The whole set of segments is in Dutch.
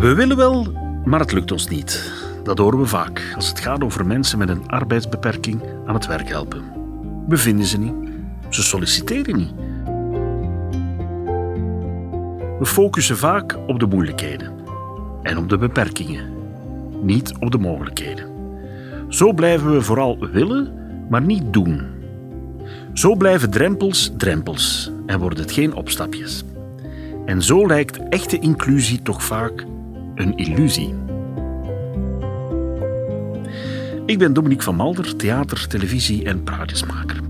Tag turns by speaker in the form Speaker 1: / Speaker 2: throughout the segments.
Speaker 1: We willen wel, maar het lukt ons niet. Dat horen we vaak als het gaat over mensen met een arbeidsbeperking aan het werk helpen. We vinden ze niet. Ze solliciteren niet. We focussen vaak op de moeilijkheden en op de beperkingen, niet op de mogelijkheden. Zo blijven we vooral willen, maar niet doen. Zo blijven drempels drempels en worden het geen opstapjes. En zo lijkt echte inclusie toch vaak een illusie. Ik ben Dominique van Malder, theater, televisie en praatjesmaker.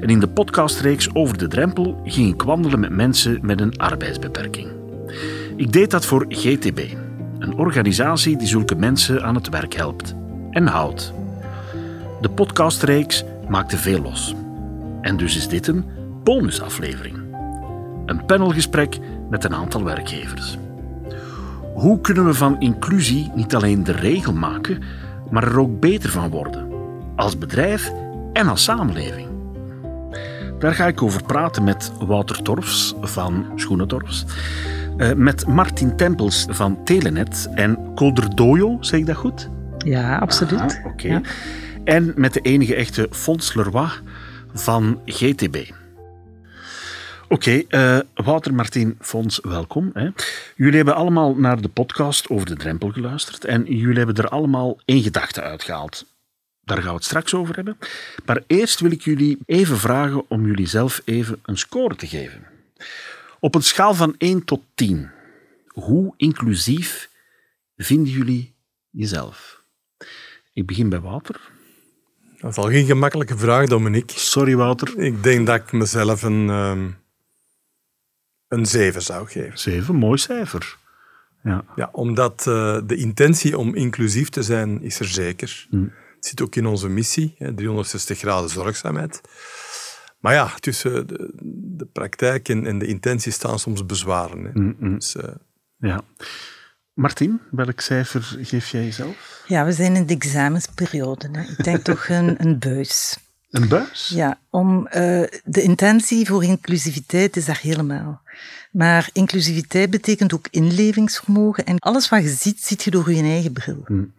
Speaker 1: En in de podcastreeks Over de Drempel ging ik wandelen met mensen met een arbeidsbeperking. Ik deed dat voor GTB, een organisatie die zulke mensen aan het werk helpt en houdt. De podcastreeks maakte veel los. En dus is dit een bonusaflevering. Een panelgesprek met een aantal werkgevers. Hoe kunnen we van inclusie niet alleen de regel maken, maar er ook beter van worden? Als bedrijf en als samenleving. Daar ga ik over praten met Wouter Torfs van Schoenentorfs, eh, met Martin Tempels van Telenet en Kolder Dojo, zeg ik dat goed?
Speaker 2: Ja, absoluut.
Speaker 1: Ah, Oké. En met de enige echte Fons Leroy van GTB. Oké, eh, Wouter, Martin, Fons, welkom. Hè. Jullie hebben allemaal naar de podcast over de drempel geluisterd en jullie hebben er allemaal één gedachte uitgehaald. Daar gaan we het straks over hebben. Maar eerst wil ik jullie even vragen om jullie zelf even een score te geven. Op een schaal van 1 tot 10, hoe inclusief vinden jullie jezelf? Ik begin bij Wouter.
Speaker 3: Dat is al geen gemakkelijke vraag, Dominique.
Speaker 1: Sorry, Wouter.
Speaker 3: Ik denk dat ik mezelf een, ehm, een 7 zou geven.
Speaker 1: 7, mooi cijfer. Ja.
Speaker 3: Ja, omdat eh, de intentie om inclusief te zijn is er zeker.
Speaker 1: Mm.
Speaker 3: Het zit ook in onze missie, hè, 360 graden zorgzaamheid. Maar ja, tussen de, de praktijk en, en de intentie staan soms bezwaren. Hè.
Speaker 1: Mm, mm.
Speaker 3: Dus, eh,
Speaker 1: ja. Martin, welk cijfer geef jij jezelf?
Speaker 2: Ja, we zijn in de examensperiode. Hè. Ik denk toch een, een buis.
Speaker 1: Een buis?
Speaker 2: Ja, om, eh, de intentie voor inclusiviteit is daar helemaal. Maar inclusiviteit betekent ook inlevingsvermogen. En alles wat je ziet, ziet je door je eigen bril.
Speaker 1: Hmm.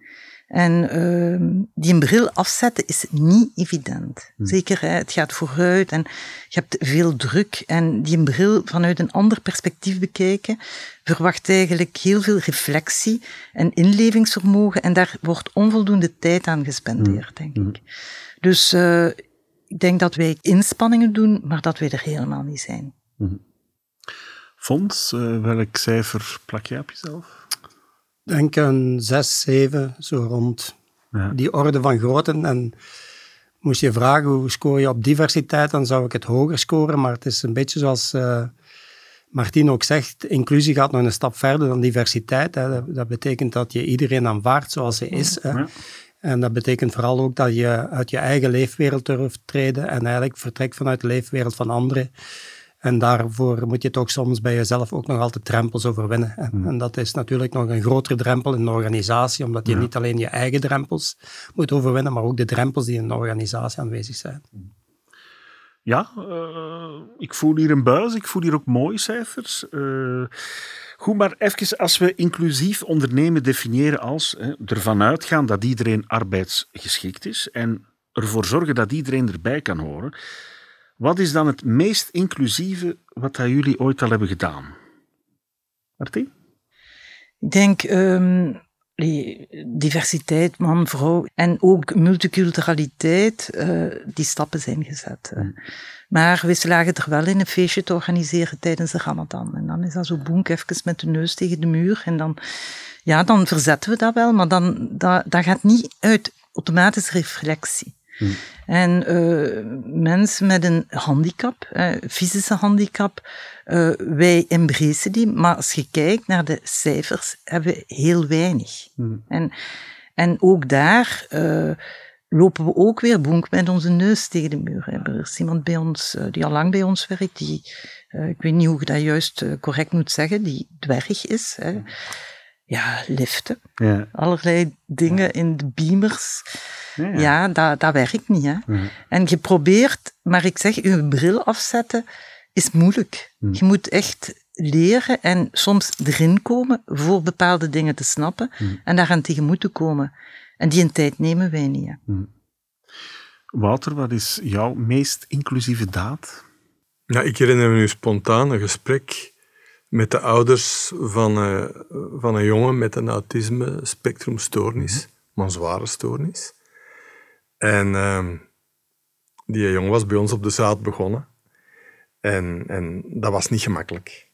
Speaker 2: En ehm, die een bril afzetten is niet evident. Zeker, hè, het gaat vooruit en je hebt veel druk. En die een bril vanuit een ander perspectief bekijken, verwacht eigenlijk heel veel reflectie en inlevingsvermogen. En daar wordt onvoldoende tijd aan gespendeerd, denk ik. Dus eh, ik denk dat wij inspanningen doen, maar dat wij er helemaal niet zijn.
Speaker 1: Fons, eh, welk cijfer plak jij op jezelf?
Speaker 4: denk een 6, 7, zo rond
Speaker 1: Ja.
Speaker 4: die orde van grootte. En moest je vragen hoe scoor je op diversiteit, dan zou ik het hoger scoren. Maar het is een beetje zoals uh, Martien ook zegt, inclusie gaat nog een stap verder dan diversiteit. Hè. Dat, dat, betekent dat je iedereen aanvaardt zoals hij is. Hè.
Speaker 1: Ja.
Speaker 4: En dat betekent vooral ook dat je uit je eigen leefwereld durft treden en eigenlijk vertrekt vanuit de leefwereld van anderen. En daarvoor moet je toch soms bij jezelf ook nog altijd drempels overwinnen. En,
Speaker 1: Hmm.
Speaker 4: en dat is natuurlijk nog een grotere drempel in een organisatie, omdat je
Speaker 1: Ja.
Speaker 4: niet alleen je eigen drempels moet overwinnen, maar ook de drempels die in een organisatie aanwezig zijn.
Speaker 1: Ja, eh, ik voel hier een buis, ik voel hier ook mooie cijfers. Eh, goed, maar even als we inclusief ondernemen definiëren als hè, ervan uitgaan dat iedereen arbeidsgeschikt is en ervoor zorgen dat iedereen erbij kan horen. Wat is dan het meest inclusieve wat jullie ooit al hebben gedaan? Martien?
Speaker 2: Ik denk ehm, diversiteit, man, vrouw en ook multiculturaliteit, eh, die stappen zijn gezet. hè. Maar we slagen er wel in een feestje te organiseren tijdens de Ramadan. En dan is dat zo boenk even met de neus tegen de muur. En dan, ja, dan verzetten we dat wel, maar dan, dat, dat gaat niet uit automatische reflectie. En eh, mensen met een handicap, eh, fysische handicap, eh, wij embracen die, maar als je kijkt naar de cijfers, hebben we heel weinig. En, en ook daar eh, lopen we ook weer boenk met onze neus tegen de muur. Er is iemand bij ons, die al lang bij ons werkt, die, ik weet niet hoe ik dat juist correct moet zeggen, die dwerg is. Hè. Ja, liften,
Speaker 1: Ja.
Speaker 2: allerlei dingen in de beamers.
Speaker 1: Ja, ja.
Speaker 2: Ja, dat, dat werkt niet. Hè. En je probeert, maar ik zeg, je bril afzetten is moeilijk. Je moet echt leren en soms erin komen voor bepaalde dingen te snappen
Speaker 1: Hmm.
Speaker 2: en daaraan tegemoet te komen. En die een tijd nemen wij niet. hè.
Speaker 1: Wouter, wat is jouw meest inclusieve daad?
Speaker 3: Ja, ik herinner me nu spontaan een gesprek met de ouders van, eh, van een jongen met een autisme-spectrumstoornis, maar een zware stoornis. En ehm, die jongen was bij ons op de zaad begonnen. En, en dat was niet gemakkelijk.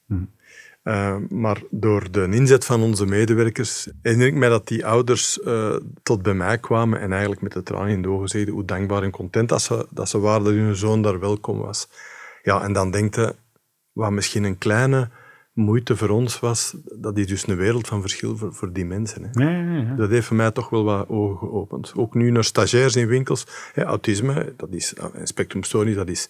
Speaker 3: Eh, maar door de inzet van onze medewerkers herinner ik mij dat die ouders eh, tot bij mij kwamen en eigenlijk met de tranen in de ogen zeiden hoe dankbaar en content dat ze, dat ze waren dat hun zoon daar welkom was. Ja, en dan denkt je, wat misschien een kleine moeite voor ons was, dat is dus een wereld van verschil voor, voor die mensen. Hè.
Speaker 1: Ja, ja, ja.
Speaker 3: Dat heeft voor mij toch wel wat ogen geopend. Ook nu naar stagiairs in winkels. Hè, autisme, dat is, een spectrumstoornis, dat is,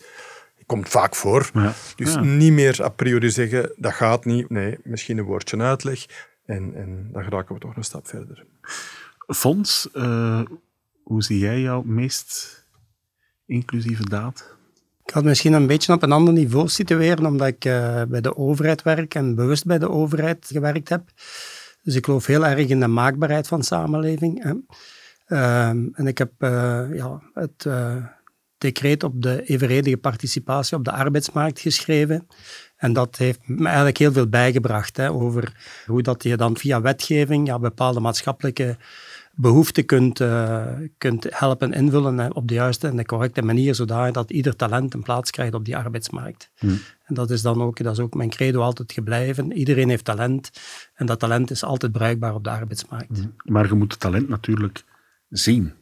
Speaker 3: komt vaak voor. Dus niet meer a priori zeggen, dat gaat niet. Nee, misschien een woordje uitleg. En, en dan geraken we toch een stap verder.
Speaker 1: Fons, eh, hoe zie jij jouw meest inclusieve daad?
Speaker 4: Ik had misschien een beetje op een ander niveau situeren, omdat ik eh, bij de overheid werk en bewust bij de overheid gewerkt heb. Dus ik geloof heel erg in de maakbaarheid van samenleving. Hè. Ehm, en ik heb eh, ja, het eh, decreet op de evenredige participatie op de arbeidsmarkt geschreven. En dat heeft me eigenlijk heel veel bijgebracht hè, over hoe dat je dan via wetgeving ja, bepaalde maatschappelijke behoeften kunt, eh, kunt helpen invullen hè, op de juiste en de correcte manier, zodat dat ieder talent een plaats krijgt op die arbeidsmarkt. En dat is dan ook, dat is ook mijn credo altijd gebleven. Iedereen heeft talent en dat talent is altijd bruikbaar op de arbeidsmarkt.
Speaker 1: Maar je moet het talent natuurlijk zien.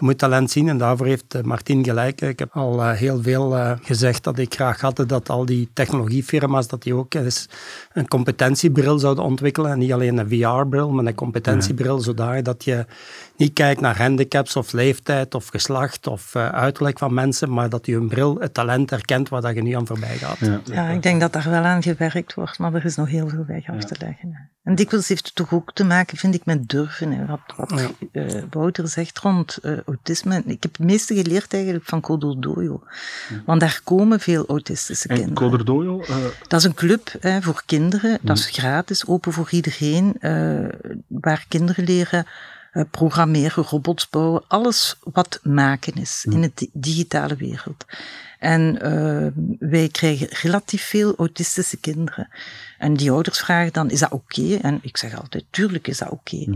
Speaker 4: Je moet talent zien en daarvoor heeft eh, Martin gelijk. Ik heb al eh, heel veel eh, gezegd dat ik graag had dat al die technologiefirma's dat die ook eens een competentiebril zouden ontwikkelen. En niet alleen een VR-bril, maar een competentiebril, zodat je niet kijkt naar handicaps of leeftijd of geslacht of eh, uiterlijk van mensen, maar dat je een bril het talent herkent waar dat je nu aan voorbij gaat.
Speaker 1: Ja.
Speaker 2: Ja, ik denk dat daar wel aan gewerkt wordt, maar er is nog heel veel weg af te leggen. hè. En dikwijls heeft het toch ook te maken, vind ik, met durven. Hè. Wat, wat eh, Wouter zegt rond eh, autisme. Ik heb het meeste geleerd eigenlijk van Kododoyo. Want daar komen veel autistische
Speaker 1: En
Speaker 2: kinderen.
Speaker 1: Eh
Speaker 2: Dat is een club hè, voor kinderen. Dat is gratis, open voor iedereen. eh, waar kinderen leren programmeren, robots bouwen. Alles wat maken is in de di- digitale wereld. En eh, wij krijgen relatief veel autistische kinderen. En die ouders vragen dan, is dat oké? En ik zeg altijd, tuurlijk is dat oké.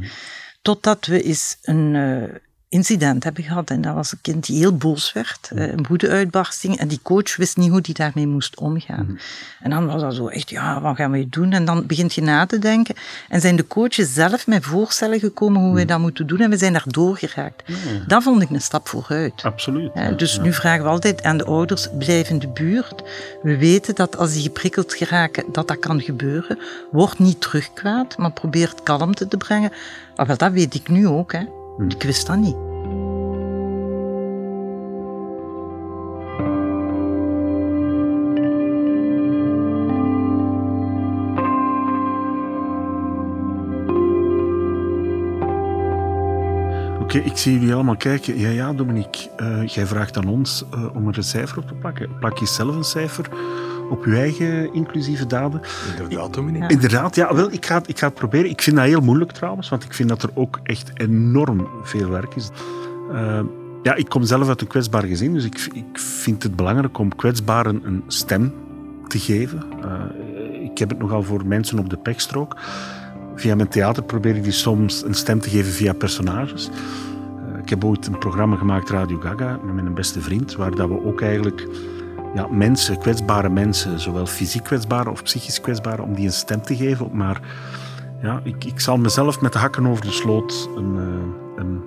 Speaker 2: Totdat we eens een eh, incident hebben gehad. En dat was een kind die heel boos werd. eh, een woedeuitbarsting. En die coach wist niet hoe die daarmee moest omgaan. En dan was dat zo echt, ja, wat gaan we doen? En dan begint je na te denken. En zijn de coaches zelf met voorstellen gekomen hoe wij dat moeten doen. En we zijn daar doorgeraakt. Dat vond ik een stap vooruit.
Speaker 1: absoluut.
Speaker 2: Dus nu vragen we altijd aan de ouders, blijf in de buurt. We weten dat als die geprikkeld geraken, dat dat kan gebeuren. Word niet terugkwaad, maar probeer het kalmte te brengen. Maar wel, dat weet ik nu ook. Hè. Ik wist dat niet.
Speaker 1: Oké, ik zie jullie allemaal kijken. Ja, ja, Dominique, eh, jij vraagt aan ons eh, om er een cijfer op te plakken. Plak je zelf een cijfer op je eigen inclusieve daden?
Speaker 3: Inderdaad, Dominique.
Speaker 1: Inderdaad, ja, wel, ik ga, het- ik ga het proberen. Ik vind dat heel moeilijk trouwens, want ik vind dat er ook echt enorm veel werk is. Eh, ja, ik kom zelf uit een kwetsbaar gezin, dus ik, ik vind het belangrijk om kwetsbaren een stem te geven. Eh, ik heb het nogal voor mensen op de pechstrook. Via mijn theater probeer ik die soms een stem te geven via personages. Eh, ik heb ooit een programma gemaakt, Radio Gaga, met mijn beste vriend, waar dat we ook eigenlijk ja, mensen, kwetsbare mensen, zowel fysiek kwetsbare of psychisch kwetsbare, om die een stem te geven. Maar ja, ik, ik zal mezelf met de hakken over de sloot een, eh, een,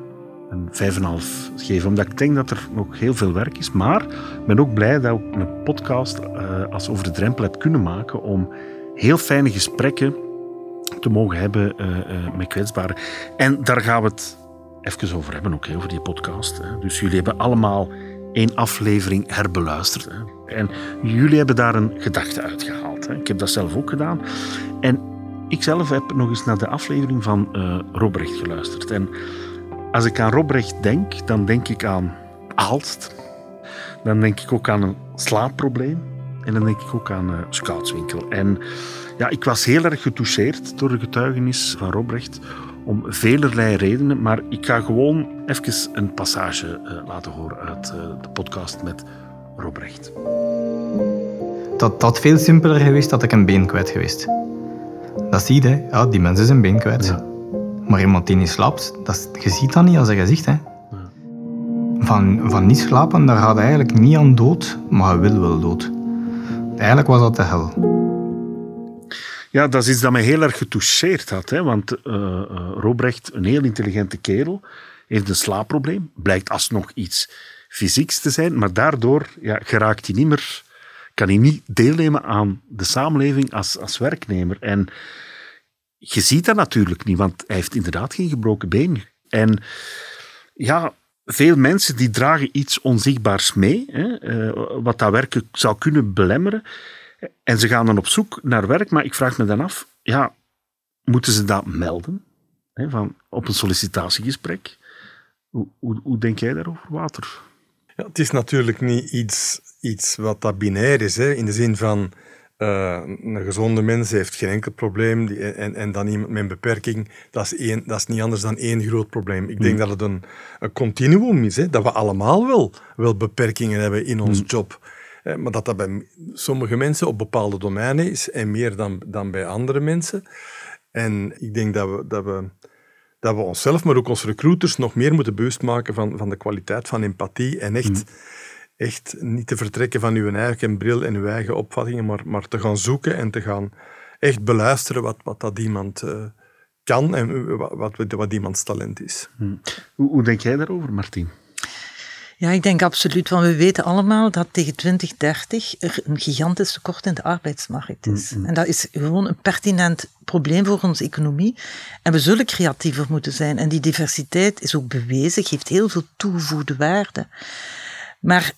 Speaker 1: een 5,5 geven, omdat ik denk dat er nog heel veel werk is. Maar ik ben ook blij dat ik een podcast eh, als Over de Drempel heb kunnen maken om heel fijne gesprekken te mogen hebben eh, met kwetsbaren. En daar gaan we het even over hebben, ook hè, over die podcast. Hè. Dus jullie hebben allemaal één aflevering herbeluisterd. En jullie hebben daar een gedachte uitgehaald. Hè. Ik heb dat zelf ook gedaan. En ik zelf heb nog eens naar de aflevering van eh Robrecht geluisterd. En als ik aan Robrecht denk, dan denk ik aan Aalst. Dan denk ik ook aan een slaapprobleem. En dan denk ik ook aan uh, Scoutswinkel. En ja, ik was heel erg getoucheerd door de getuigenis van Robrecht om velerlei redenen. Maar ik ga gewoon even een passage uh, laten horen uit uh, de podcast met Robrecht.
Speaker 5: Dat dat veel simpeler geweest dat ik een been kwijt geweest. Dat zie je, ja, die mensen zijn been kwijt. Ja. Maar iemand die niet slaapt, dat, je ziet dat niet als een gezicht. Hè. Van, van niet slapen, daar gaat hij eigenlijk niet aan dood, maar hij wil wel dood. Eigenlijk was dat de hel.
Speaker 1: Ja, dat is iets dat mij heel erg getoucheerd had. Hè? Want uh, Robrecht, een heel intelligente kerel, heeft een slaapprobleem. Blijkt alsnog iets fysieks te zijn, maar daardoor ja, geraakt hij niet meer, kan hij niet deelnemen aan de samenleving als, als werknemer. En je ziet dat natuurlijk niet, want hij heeft inderdaad geen gebroken been. En ja, veel mensen die dragen iets onzichtbaars mee, hè, uh, wat dat werken zou kunnen belemmeren. En ze gaan dan op zoek naar werk, maar ik vraag me dan af, ja, moeten ze dat melden? Hè, van, op een sollicitatiegesprek? Hoe, hoe, hoe denk jij daarover, Water?
Speaker 3: Ja, het is natuurlijk niet iets, iets wat dat binair is, hè, in de zin van uh, een gezonde mens heeft geen enkel probleem die, en, en dan iemand met een beperking, dat is, één, dat is niet anders dan één groot probleem. Ik denk mm. dat het een, een continuum is, hè, dat we allemaal wel, wel beperkingen hebben in ons mm. job. Eh, maar dat dat bij sommige mensen op bepaalde domeinen is en meer dan, dan bij andere mensen. En ik denk dat we, dat, we, dat we onszelf, maar ook onze recruiters, nog meer moeten bewust maken van, van de kwaliteit van empathie en echt... Mm echt niet te vertrekken van uw eigen bril en uw eigen opvattingen, maar, maar te gaan zoeken en te gaan echt beluisteren wat, wat dat iemand uh, kan en wat, wat, wat iemands talent is.
Speaker 1: Hmm. Hoe, hoe denk jij daarover, Martien?
Speaker 2: Ja, ik denk absoluut, want we weten allemaal dat tegen 2030 er een gigantisch tekort in de arbeidsmarkt is. Mm En dat is gewoon een pertinent probleem voor onze economie. En we zullen creatiever moeten zijn. En die diversiteit is ook bewezen, geeft heel veel toegevoegde waarde. Maar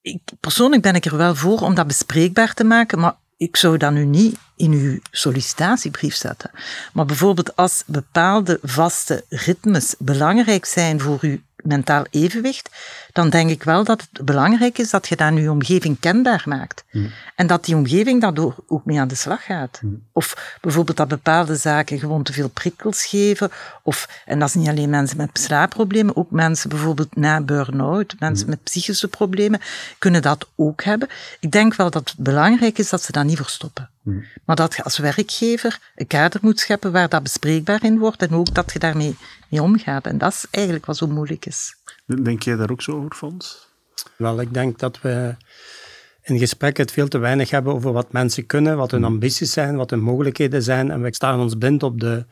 Speaker 2: ik, persoonlijk ben ik er wel voor om dat bespreekbaar te maken, maar ik zou dat nu niet in uw sollicitatiebrief zetten. Maar bijvoorbeeld als bepaalde vaste ritmes belangrijk zijn voor uw mentaal evenwicht, dan denk ik wel dat het belangrijk is dat je dat in je omgeving kenbaar maakt. Mm. En dat die omgeving daardoor ook mee aan de slag gaat. Mm. Of bijvoorbeeld dat bepaalde zaken gewoon te veel prikkels geven. Of, en dat is niet alleen mensen met slaapproblemen, ook mensen bijvoorbeeld na burn-out, mensen mm. met psychische problemen, kunnen dat ook hebben. Ik denk wel dat het belangrijk is dat ze dat niet verstoppen. Maar dat je als werkgever een kader moet scheppen waar dat bespreekbaar in wordt en ook dat je daarmee mee omgaat. En dat is eigenlijk wat zo moeilijk is.
Speaker 1: Denk jij daar ook zo over, Fons?
Speaker 4: Wel, ik denk dat we in gesprek het veel te weinig hebben over wat mensen kunnen, wat hun ambities zijn, wat hun mogelijkheden zijn. En we staan ons blind op, de,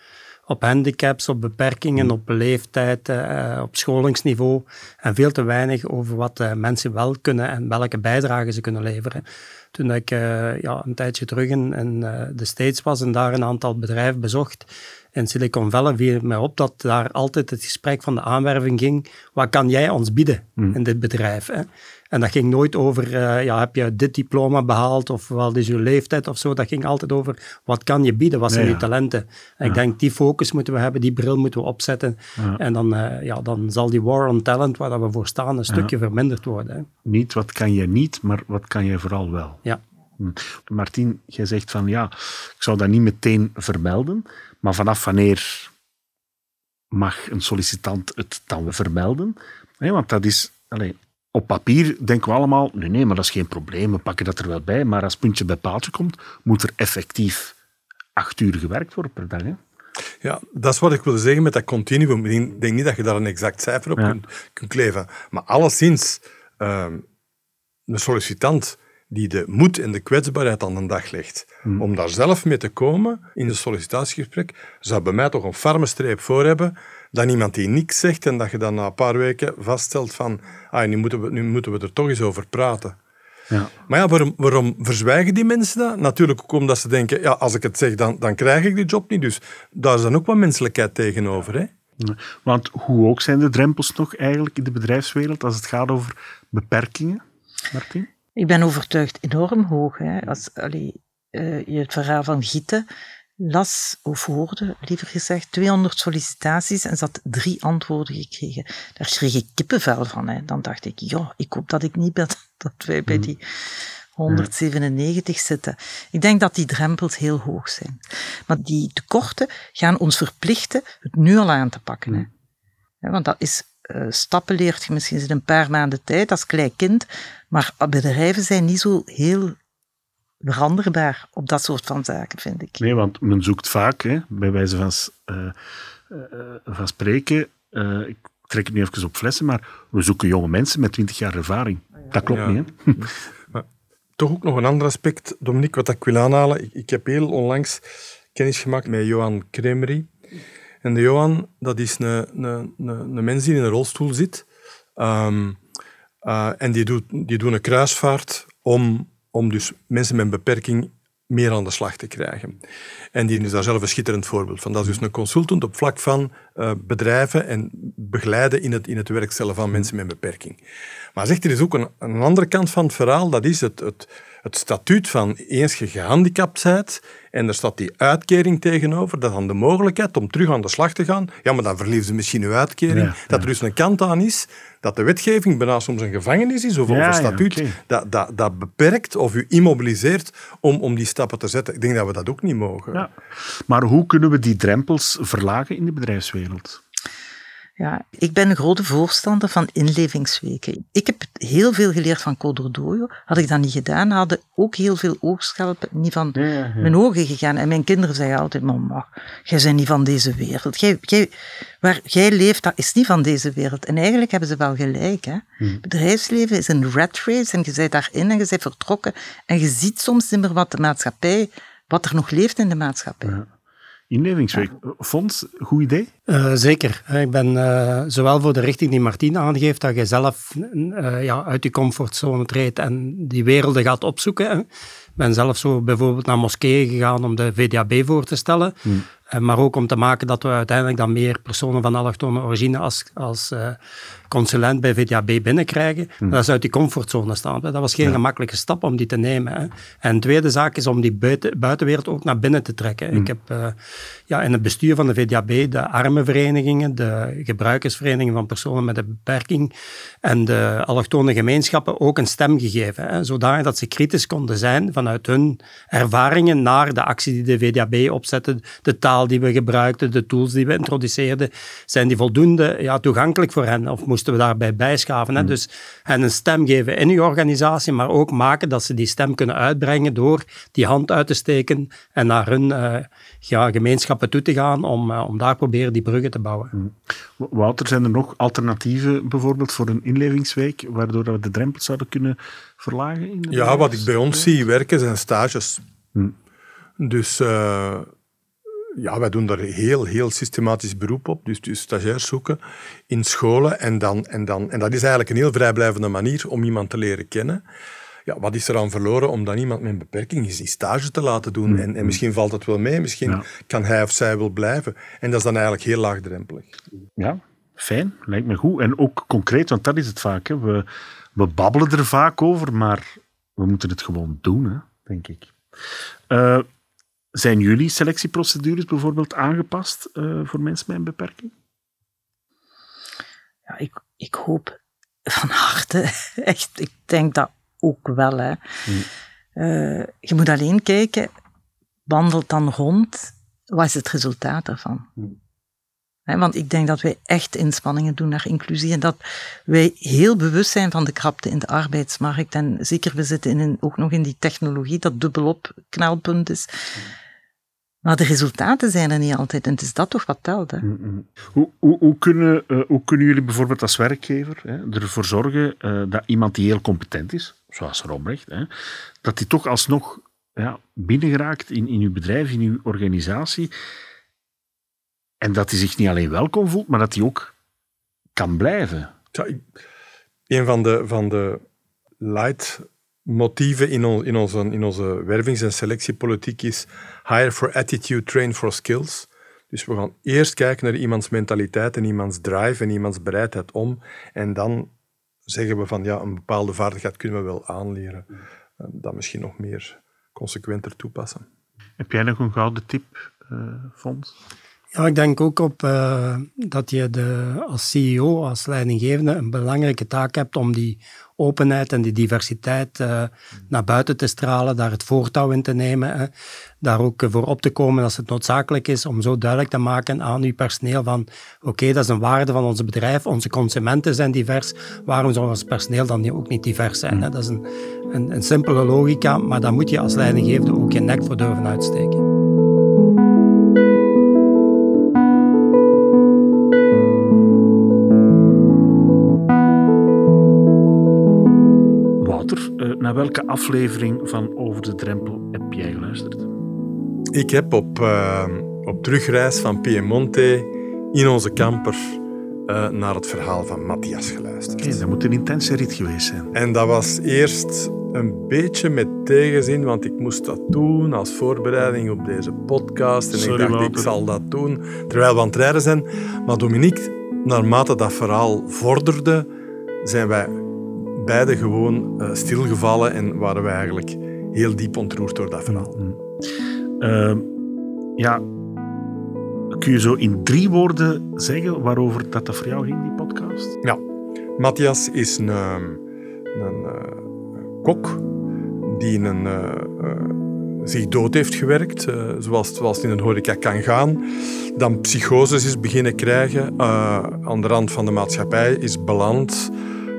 Speaker 4: op handicaps, op beperkingen, op leeftijd, uh, op scholingsniveau. En veel te weinig over wat uh, mensen wel kunnen en welke bijdrage ze kunnen leveren. Toen ik uh, ja, een tijdje terug in, in de States was en daar een aantal bedrijven bezocht, in Silicon Valley viel mij op dat daar altijd het gesprek van de aanwerving ging. Wat kan jij ons bieden hmm. in dit bedrijf? Hè? En dat ging nooit over, uh, ja, heb je dit diploma behaald of wat is je leeftijd of zo. Dat ging altijd over, wat kan je bieden? Wat zijn je talenten? En ik denk, die focus moeten we hebben, die bril moeten we opzetten. En dan, uh, ja, dan zal die war on talent, waar we voor staan, een stukje verminderd worden. Hè?
Speaker 1: Niet wat kan je niet, maar wat kan je vooral wel. Hm. Martien, jij zegt van ja, ik zou dat niet meteen vermelden. Maar vanaf wanneer mag een sollicitant het dan vermelden? Nee, want dat is, allez, op papier denken we allemaal, nee, nee, maar dat is geen probleem, we pakken dat er wel bij. Maar als puntje bij paaltje komt, moet er effectief acht uur gewerkt worden per dag. Hè?
Speaker 3: Ja, dat is wat ik wilde zeggen met dat continuum. Ik denk niet dat je daar een exact cijfer op kunt, kunt kleven. Maar alleszins, uh, een sollicitant die de moed en de kwetsbaarheid aan de dag legt. Hmm. Om daar zelf mee te komen in een sollicitatiegesprek, zou bij mij toch een farme streep voor hebben dan iemand die niks zegt en dat je dan na een paar weken vaststelt van ah, nu, moeten we, nu moeten we er toch eens over praten. Ja. Maar ja, waarom, waarom verzwijgen die mensen dat? Natuurlijk ook omdat ze denken, ja, als ik het zeg, dan, dan krijg ik die job niet. Dus daar is dan ook wat menselijkheid tegenover. Hè?
Speaker 1: Want hoe ook zijn de drempels nog eigenlijk in de bedrijfswereld als het gaat over beperkingen, Martin?
Speaker 2: Ik ben overtuigd enorm hoog. Hè. Als allee, uh, je het verhaal van Gieten las, of hoorde, liever gezegd, 200 sollicitaties en ze had drie antwoorden gekregen. Daar kreeg ik kippenvel van. Hè. Dan dacht ik, ja, ik hoop dat ik niet ben, dat wij bij hmm. die 197 zitten. Ik denk dat die drempels heel hoog zijn. Maar die tekorten gaan ons verplichten het nu al aan te pakken. Hè. Ja, want dat is, stappen leert je misschien in een paar maanden tijd als klein kind, maar bedrijven zijn niet zo heel veranderbaar op dat soort van zaken, vind ik.
Speaker 1: Nee, want men zoekt vaak, hè, bij wijze van, uh, uh, van spreken, ik trek het nu even op flessen, maar we zoeken jonge mensen met 20 jaar ervaring. Dat klopt
Speaker 3: Ja.
Speaker 1: niet, hè?
Speaker 3: Maar toch ook nog een ander aspect, Dominique, wat ik wil aanhalen. Ik, ik heb heel onlangs kennis gemaakt met Johan Kremery. En de Johan, dat is een, een, een, mens die in een rolstoel zit. Ehm, eh, en die doet, die doet een kruisvaart om, om dus mensen met een beperking meer aan de slag te krijgen. En die is daar zelf een schitterend voorbeeld van. Dat is dus een consultant op vlak van uh, bedrijven en begeleiden in het, in het werk stellen van mensen met een beperking. Maar zegt er is ook een, een andere kant van het verhaal, dat is het, het, het statuut van eens je gehandicapt bent en er staat die uitkering tegenover, dat dan de mogelijkheid om terug aan de slag te gaan, ja, maar dan verliezen ze misschien uw uitkering,
Speaker 1: Ja,
Speaker 3: dat er dus een kant aan is, dat de wetgeving bijna soms een gevangenis is, of,
Speaker 1: Ja,
Speaker 3: een statuut dat, dat, dat beperkt of u immobiliseert om, om die stappen te zetten. Ik denk dat we dat ook niet mogen.
Speaker 1: Ja. Maar hoe kunnen we die drempels verlagen in de bedrijfswereld?
Speaker 2: Ja, ik ben een grote voorstander van inlevingsweken. Ik heb heel veel geleerd van Coderdojo. Had ik dat niet gedaan, hadden ook heel veel oogschelpen niet van
Speaker 1: Ja, ja, ja.
Speaker 2: mijn ogen gegaan. En mijn kinderen zeggen altijd, mama, jij bent niet van deze wereld. Jij, jij, waar jij leeft, dat is niet van deze wereld. En eigenlijk hebben ze wel gelijk. Hè?
Speaker 1: Hmm.
Speaker 2: Bedrijfsleven is een rat race en je bent daarin en je bent vertrokken. En je ziet soms niet meer wat de maatschappij, wat er nog leeft in de maatschappij.
Speaker 1: Inlevingsweek. Fons, goed idee?
Speaker 4: Uh, zeker. Ik ben uh, zowel voor de richting die Martien aangeeft, dat je zelf uh, ja, uit je comfortzone treedt en die werelden gaat opzoeken. Hè. Ik ben zelf zo bijvoorbeeld naar moskeeën gegaan om de VDAB voor te stellen. Hmm. Maar ook om te maken dat we uiteindelijk dan meer personen van allochtone origine als, als consulent bij VDAB binnenkrijgen. Hmm. Dat is uit die comfortzone staan. Dat was geen ja. gemakkelijke stap om die te nemen. Hè. En de tweede zaak is om die buiten, buitenwereld ook naar binnen te trekken. Hmm. Ik heb uh, ja, in het bestuur van de VDAB de armenverenigingen, de gebruikersverenigingen van personen met een beperking en de allochtone gemeenschappen ook een stem gegeven. Hè, zodanig dat ze kritisch konden zijn vanuit hun ervaringen naar de actie die de VDAB opzette, de taal die we gebruikten, de tools die we introduceerden. Zijn die voldoende ja, toegankelijk voor hen of moesten we daarbij bijschaven? Hè? Dus hen een stem geven in uw organisatie, maar ook maken dat ze die stem kunnen uitbrengen door die hand uit te steken en naar hun uh, ja, gemeenschappen toe te gaan om, uh, om daar proberen die bruggen te bouwen.
Speaker 1: Wouter, zijn er nog alternatieven bijvoorbeeld voor een inlevingsweek, waardoor we de drempels zouden kunnen verlagen? In de
Speaker 3: ja, wat ik bij ons zie werken zijn stages.
Speaker 1: Hm.
Speaker 3: Dus uh, ja, wij doen daar heel, heel systematisch beroep op. Dus, dus stagiairs zoeken in scholen. En, dan, en, dan, en dat is eigenlijk een heel vrijblijvende manier om iemand te leren kennen. Ja, wat is er aan verloren om dan iemand met een beperking eens die stage te laten doen?
Speaker 1: Mm.
Speaker 3: En, en misschien valt het wel mee, misschien
Speaker 1: Ja.
Speaker 3: kan hij of zij wel blijven. En dat is dan eigenlijk heel laagdrempelig.
Speaker 1: Ja, fijn. Lijkt me goed. En ook concreet, want dat is het vaak. Hè. We, we babbelen er vaak over, maar we moeten het gewoon doen, hè, denk ik. Eh, zijn jullie selectieprocedures bijvoorbeeld aangepast eh, voor mensen met een beperking?
Speaker 2: Ja, ik, ik hoop van harte, echt, ik denk dat ook wel. Hè. Eh, je moet alleen kijken, wandelt dan rond, wat is het resultaat daarvan? Hè, want ik denk dat wij echt inspanningen doen naar inclusie en dat wij heel bewust zijn van de krapte in de arbeidsmarkt. En zeker, we zitten in een, ook nog in die technologie dat dubbelop knelpunt is. Maar de resultaten zijn er niet altijd en het is dat toch wat telt. Hè?
Speaker 1: Hoe, hoe, hoe, kunnen, eh, hoe kunnen jullie bijvoorbeeld als werkgever hè, ervoor zorgen eh, dat iemand die heel competent is, zoals Romrecht, hè, dat die toch alsnog ja, binnengeraakt in, in uw bedrijf, in uw organisatie, en dat hij zich niet alleen welkom voelt, maar dat hij ook kan blijven?
Speaker 3: Ja, ik- een van de, van de leidmotieven in, on- in, onze, in onze wervings- en selectiepolitiek is hire for attitude, train for skills. Dus we gaan eerst kijken naar iemands mentaliteit en iemands drive en iemands bereidheid om. En dan zeggen we van ja, een bepaalde vaardigheid kunnen we wel aanleren. En dat misschien nog meer consequenter toepassen.
Speaker 1: Heb jij nog een gouden tip, eh Fons?
Speaker 4: Ja, ik denk ook op uh, dat je de, als CEO, als leidinggevende, een belangrijke taak hebt om die openheid en die diversiteit uh, naar buiten te stralen, daar het voortouw in te nemen, hè, daar ook voor op te komen als het noodzakelijk is, om zo duidelijk te maken aan uw personeel van oké, okay, dat is een waarde van ons bedrijf, onze consumenten zijn divers, waarom zou ons personeel dan ook niet divers zijn? Hè? Dat is een, een, een simpele logica, maar daar moet je als leidinggevende ook je nek voor durven uitsteken.
Speaker 1: Naar welke aflevering van Over de Drempel heb jij geluisterd?
Speaker 3: Ik heb op, uh, op terugreis van Piemonte in onze camper uh, naar het verhaal van Matthias geluisterd.
Speaker 1: Dat moet een intense rit geweest zijn.
Speaker 3: En dat was eerst een beetje met tegenzin, want ik moest dat doen als voorbereiding op deze podcast. En
Speaker 1: Sorry,
Speaker 3: ik dacht, ik zal dat doen terwijl we aan het rijden zijn. Maar Dominique, naarmate dat verhaal vorderde, zijn wij beide gewoon uh, stilgevallen en waren we eigenlijk heel diep ontroerd door dat verhaal. Mm
Speaker 1: uh, ja, kun je zo in drie woorden zeggen waarover dat, dat voor jou ging, die podcast?
Speaker 3: Ja, Matthias is een, ehm, een uh, kok die een, zich dood heeft gewerkt, zoals, zoals het in een horeca kan gaan. Dan psychoses is beginnen krijgen, aan de rand van de maatschappij is beland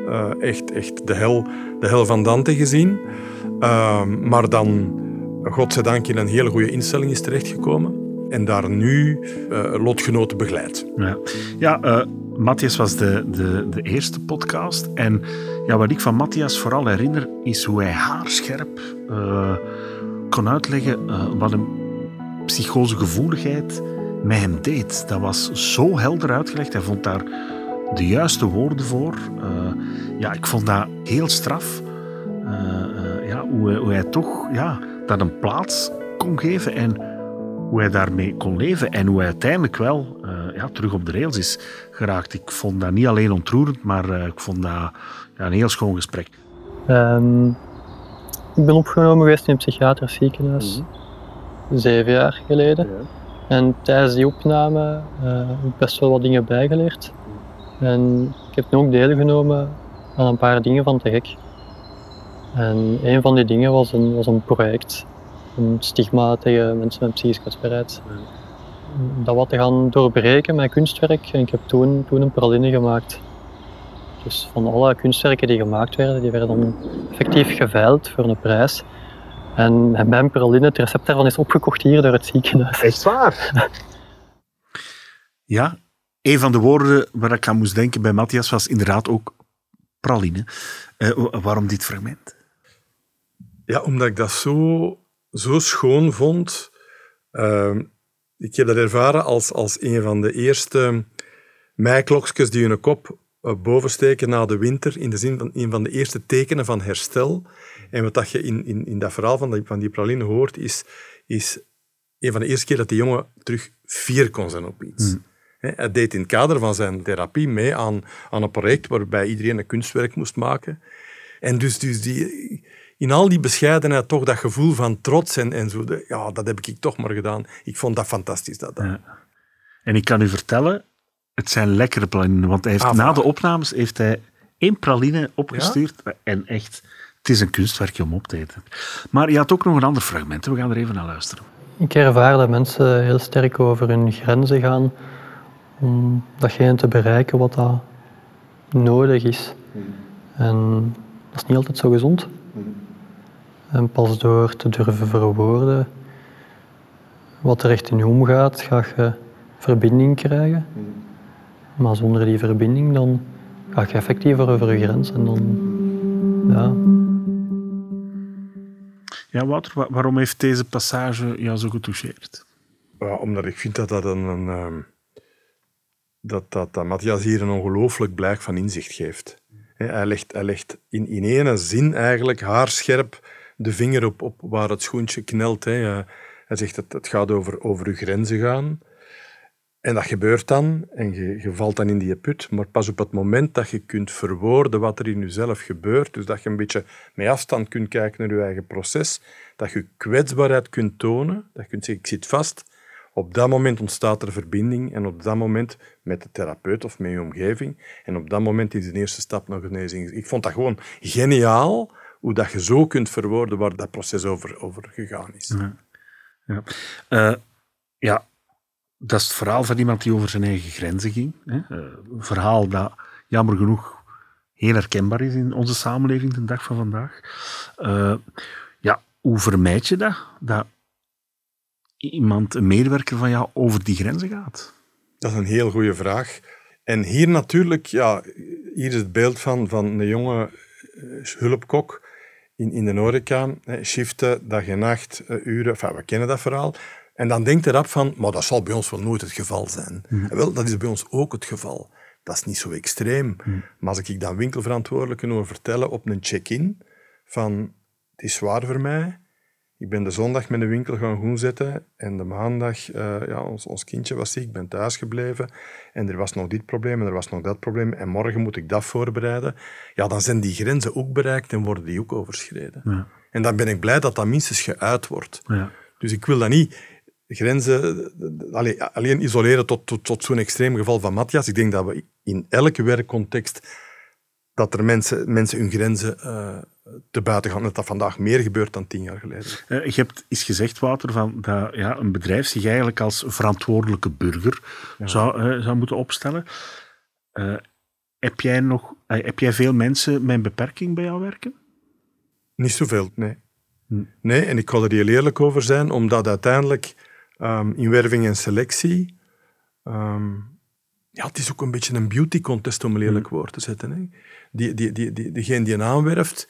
Speaker 3: uh, echt, echt de, hel, de hel van Dante gezien. Uh, maar dan, godzijdank, in een hele goede instelling is terechtgekomen. En daar nu uh, lotgenoten begeleidt.
Speaker 1: Ja, ja Matthias was de, de, de eerste podcast. En ja, wat ik van Matthias vooral herinner, is hoe hij haarscherp kon uitleggen wat een psychosegevoeligheid met hem deed. Dat was zo helder uitgelegd. Hij vond daar de juiste woorden voor. Uh, ja, ik vond dat heel straf. Uh, uh, ja, hoe, hoe, hij toch ja, dat een plaats kon geven en hoe hij daarmee kon leven en hoe hij uiteindelijk wel ja, terug op de rails is geraakt. Ik vond dat niet alleen ontroerend, maar ik vond dat ja, een heel schoon gesprek.
Speaker 6: Um, ik ben opgenomen geweest in een psychiatrisch ziekenhuis, mm. zeven jaar geleden. Ja. En tijdens die opname heb ik best wel wat dingen bijgeleerd. En ik heb nu ook deelgenomen aan een paar dingen van te gek. En een van die dingen was een, was een project, een stigma tegen mensen met psychische kwetsbaarheid. Dat wat te gaan doorbreken met kunstwerk. En ik heb toen, toen een praline gemaakt. Dus van alle kunstwerken die gemaakt werden, die werden dan effectief geveild voor een prijs. En mijn praline, het recept daarvan is opgekocht hier door het ziekenhuis.
Speaker 1: Echt waar? ja, een van de woorden waar ik aan moest denken bij Matthias was inderdaad ook praline. Uh, waarom dit fragment?
Speaker 3: Ja, omdat ik dat zo, zo schoon vond. Uh, ik heb dat ervaren als, als een van de eerste meiklokjes die hun kop uh, boven steken na de winter, in de zin van een van de eerste tekenen van herstel. En wat dat je in, in, in dat verhaal van die, van die praline hoort, is, is een van de eerste keer dat die jongen terug vier kon zijn op iets. Hmm. Hij deed in het kader van zijn therapie mee aan, aan een project waarbij iedereen een kunstwerk moest maken. En dus, dus die, in al die bescheidenheid toch dat gevoel van trots en, en zo, ja, dat heb ik toch maar gedaan. Ik vond dat fantastisch. Dat, ja.
Speaker 1: En ik kan u vertellen, het zijn lekkere pralinen, want hij heeft, ah, na de opnames heeft hij één praline opgestuurd en echt, het is een kunstwerkje om op te eten. Maar je had ook nog een ander fragment, we gaan er even naar luisteren.
Speaker 6: Ik ervaar dat mensen heel sterk over hun grenzen gaan om datgene te bereiken wat dat nodig is. En dat is niet altijd zo gezond. En pas door te durven verwoorden wat er echt in je omgaat, ga je verbinding krijgen. Maar zonder die verbinding dan ga je effectiever over je grens en dan ja.
Speaker 1: Ja, Wouter, waarom heeft deze passage jou zo getoucheerd?
Speaker 3: Ja, omdat ik vind dat dat een, een ehm, dat, dat, dat Matthias hier een ongelooflijk blijk van inzicht geeft. Hij legt, hij legt in, in ene zin eigenlijk haarscherp de vinger op, op waar het schoentje knelt. Hij zegt dat het gaat over, over je grenzen gaan. En dat gebeurt dan, en je, je, valt dan in die put, maar pas op het moment dat je kunt verwoorden wat er in jezelf gebeurt, dus dat je een beetje met afstand kunt kijken naar je eigen proces, dat je kwetsbaarheid kunt tonen, dat je kunt zeggen, ik zit vast, Op dat moment ontstaat er verbinding en op dat moment met de therapeut of met je omgeving. En op dat moment is de eerste stap naar genezing. Ik vond dat gewoon geniaal hoe dat je zo kunt verwoorden waar dat proces over, over gegaan is.
Speaker 1: Ja. Ja. Uh, ja, dat is het verhaal van iemand die over zijn eigen grenzen ging. Hè? Uh, een verhaal dat jammer genoeg heel herkenbaar is in onze samenleving de dag van vandaag. Uh, ja, hoe vermijd je dat? Dat iemand, een medewerker van jou, over die grenzen gaat?
Speaker 3: Dat is een heel goede vraag. En hier natuurlijk, ja, hier is het beeld van, van een jonge hulpkok in, in de horeca, shiften, dag en nacht, uren, enfin, we kennen dat verhaal. En dan denkt erop van, maar dat zal bij ons wel nooit het geval zijn. Mm. Wel, dat is bij ons ook het geval. Dat is niet zo extreem. Mm. Maar als ik dan winkelverantwoordelijken hoor vertellen op een check-in van, het is zwaar voor mij, ik ben de zondag met de winkel gaan goed zetten en de maandag, uh, ja, ons, ons kindje was ziek, ik ben thuis gebleven en er was nog dit probleem en er was nog dat probleem en morgen moet ik dat voorbereiden. Ja, dan zijn die grenzen ook bereikt en worden die ook overschreden. Ja. En dan ben ik blij dat dat minstens geuit wordt. Ja. Dus ik wil dat niet grenzen alleen, alleen isoleren tot, tot, tot zo'n extreem geval van Matthias. Ik denk dat we in elke werkcontext dat er mensen, mensen hun grenzen uh, te buiten gaan. Dat dat vandaag meer gebeurt dan tien jaar geleden.
Speaker 1: Uh, je hebt eens gezegd, Wouter, van dat ja, een bedrijf zich eigenlijk als verantwoordelijke burger ja. zou, uh, zou moeten opstellen. heb, jij nog, heb jij veel mensen met een beperking bij jou werken?
Speaker 3: Niet zoveel, nee. Hm. Nee, en ik ga er heel eerlijk over zijn, omdat uiteindelijk um, inwerving en selectie... Um, ja, het is ook een beetje een beauty contest om een lelijk woord te zetten. Hè. Die, die, die, die, degene die een aanwerft,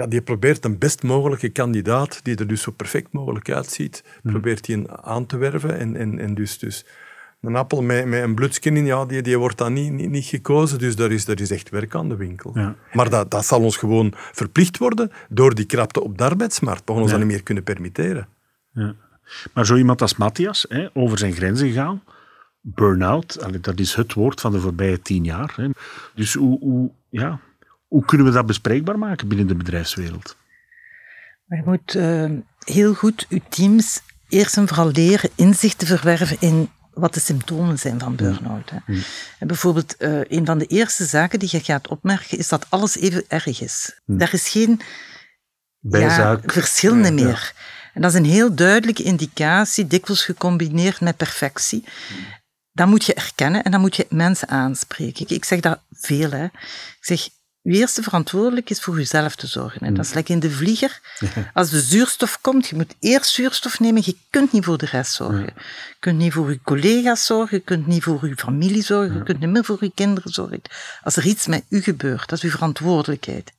Speaker 3: ja, die probeert een best mogelijke kandidaat, die er dus zo perfect mogelijk uitziet, probeert die aan te werven. En, en, en dus, dus een appel met, met een bloedskin in, ja, die, die wordt dan niet, niet, niet gekozen. Dus daar is, daar is echt werk aan de winkel. Ja. Maar dat, dat zal ons gewoon verplicht worden door die krapte op de arbeidsmarkt. We gaan ons ja. dat niet meer kunnen permitteren.
Speaker 1: Ja. Maar zo iemand als Matthias, hè, over zijn grenzen gaan, burn-out, dat is het woord van de voorbije tien jaar. Hè. Dus hoe, hoe, ja, hoe kunnen we dat bespreekbaar maken binnen de bedrijfswereld?
Speaker 2: Je moet uh, heel goed je teams eerst en vooral leren inzicht te verwerven in wat de symptomen zijn van burn-out. Hè. Mm. En bijvoorbeeld, uh, een van de eerste zaken die je gaat opmerken, is dat alles even erg is. Mm. Er is geen ja, verschillende ja, meer. En dat is een heel duidelijke indicatie, dikwijls gecombineerd met perfectie. Dat moet je erkennen en dan moet je mensen aanspreken. Ik zeg dat veel. Hè. Ik zeg, je eerste verantwoordelijk is voor jezelf te zorgen. En dat is lekker in de vlieger. Als de zuurstof komt, je moet eerst zuurstof nemen. Je kunt niet voor de rest zorgen. Je kunt niet voor je collega's zorgen. Je kunt niet voor je familie zorgen. Je kunt niet meer voor je kinderen zorgen. Als er iets met u gebeurt, dat is uw verantwoordelijkheid.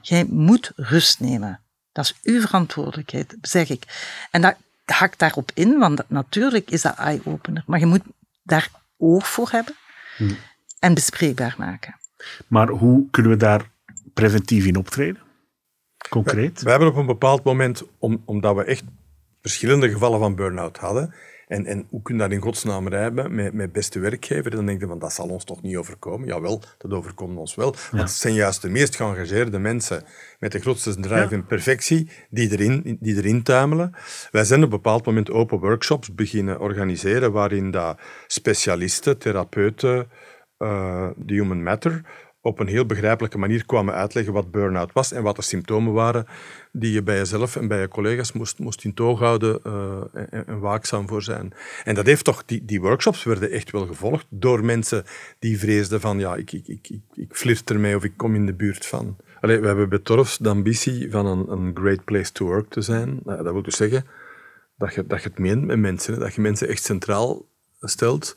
Speaker 2: Jij moet rust nemen. Dat is uw verantwoordelijkheid, zeg ik. En dat hakt daarop in, want natuurlijk is dat eye-opener. Maar je moet daar oog voor hebben hmm. en bespreekbaar maken.
Speaker 1: Maar hoe kunnen we daar preventief in optreden? Concreet?
Speaker 3: We, we hebben op een bepaald moment, om, omdat we echt verschillende gevallen van burn-out hadden, en, en hoe kun je dat in godsnaam rijden met, met beste werkgever? Dan denk je van, dat zal ons toch niet overkomen? Jawel, dat overkomt ons wel. Want het zijn juist de meest geëngageerde mensen met de grootste drive en perfectie die erin, die erin tuimelen. Wij zijn op een bepaald moment open workshops beginnen organiseren waarin dat specialisten, therapeuten, de human matter op een heel begrijpelijke manier kwamen uitleggen wat burn-out was en wat de symptomen waren die je bij jezelf en bij je collega's moest, moest in toog houden uh, en, waakzaam voor zijn. En dat heeft toch, die, die workshops werden echt wel gevolgd door mensen die vreesden van, ja, ik, ik, ik, ik, flirt ermee of ik kom in de buurt van. Allee, we hebben bij de ambitie van een, een great place to work te zijn. Nou, dat wil dus zeggen dat je, dat je het meent met mensen, dat je mensen echt centraal stelt.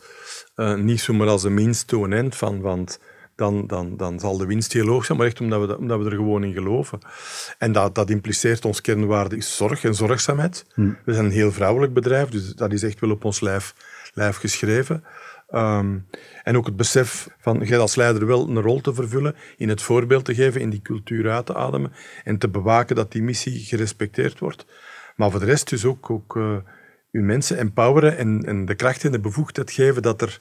Speaker 3: Uh, niet zomaar als een means to an end van, want dan, dan, dan zal de winst heel hoog zijn, maar echt omdat we, omdat we er gewoon in geloven. En dat, dat impliceert, ons kernwaarde is zorg en zorgzaamheid. Hmm. We zijn een heel vrouwelijk bedrijf, dus dat is echt wel op ons lijf, lijf geschreven. Um, en ook het besef van, jij als leider wel een rol te vervullen, in het voorbeeld te geven, in die cultuur uit te ademen en te bewaken dat die missie gerespecteerd wordt. Maar voor de rest dus ook, ook uh, uw mensen empoweren en, en de kracht en de bevoegdheid geven dat er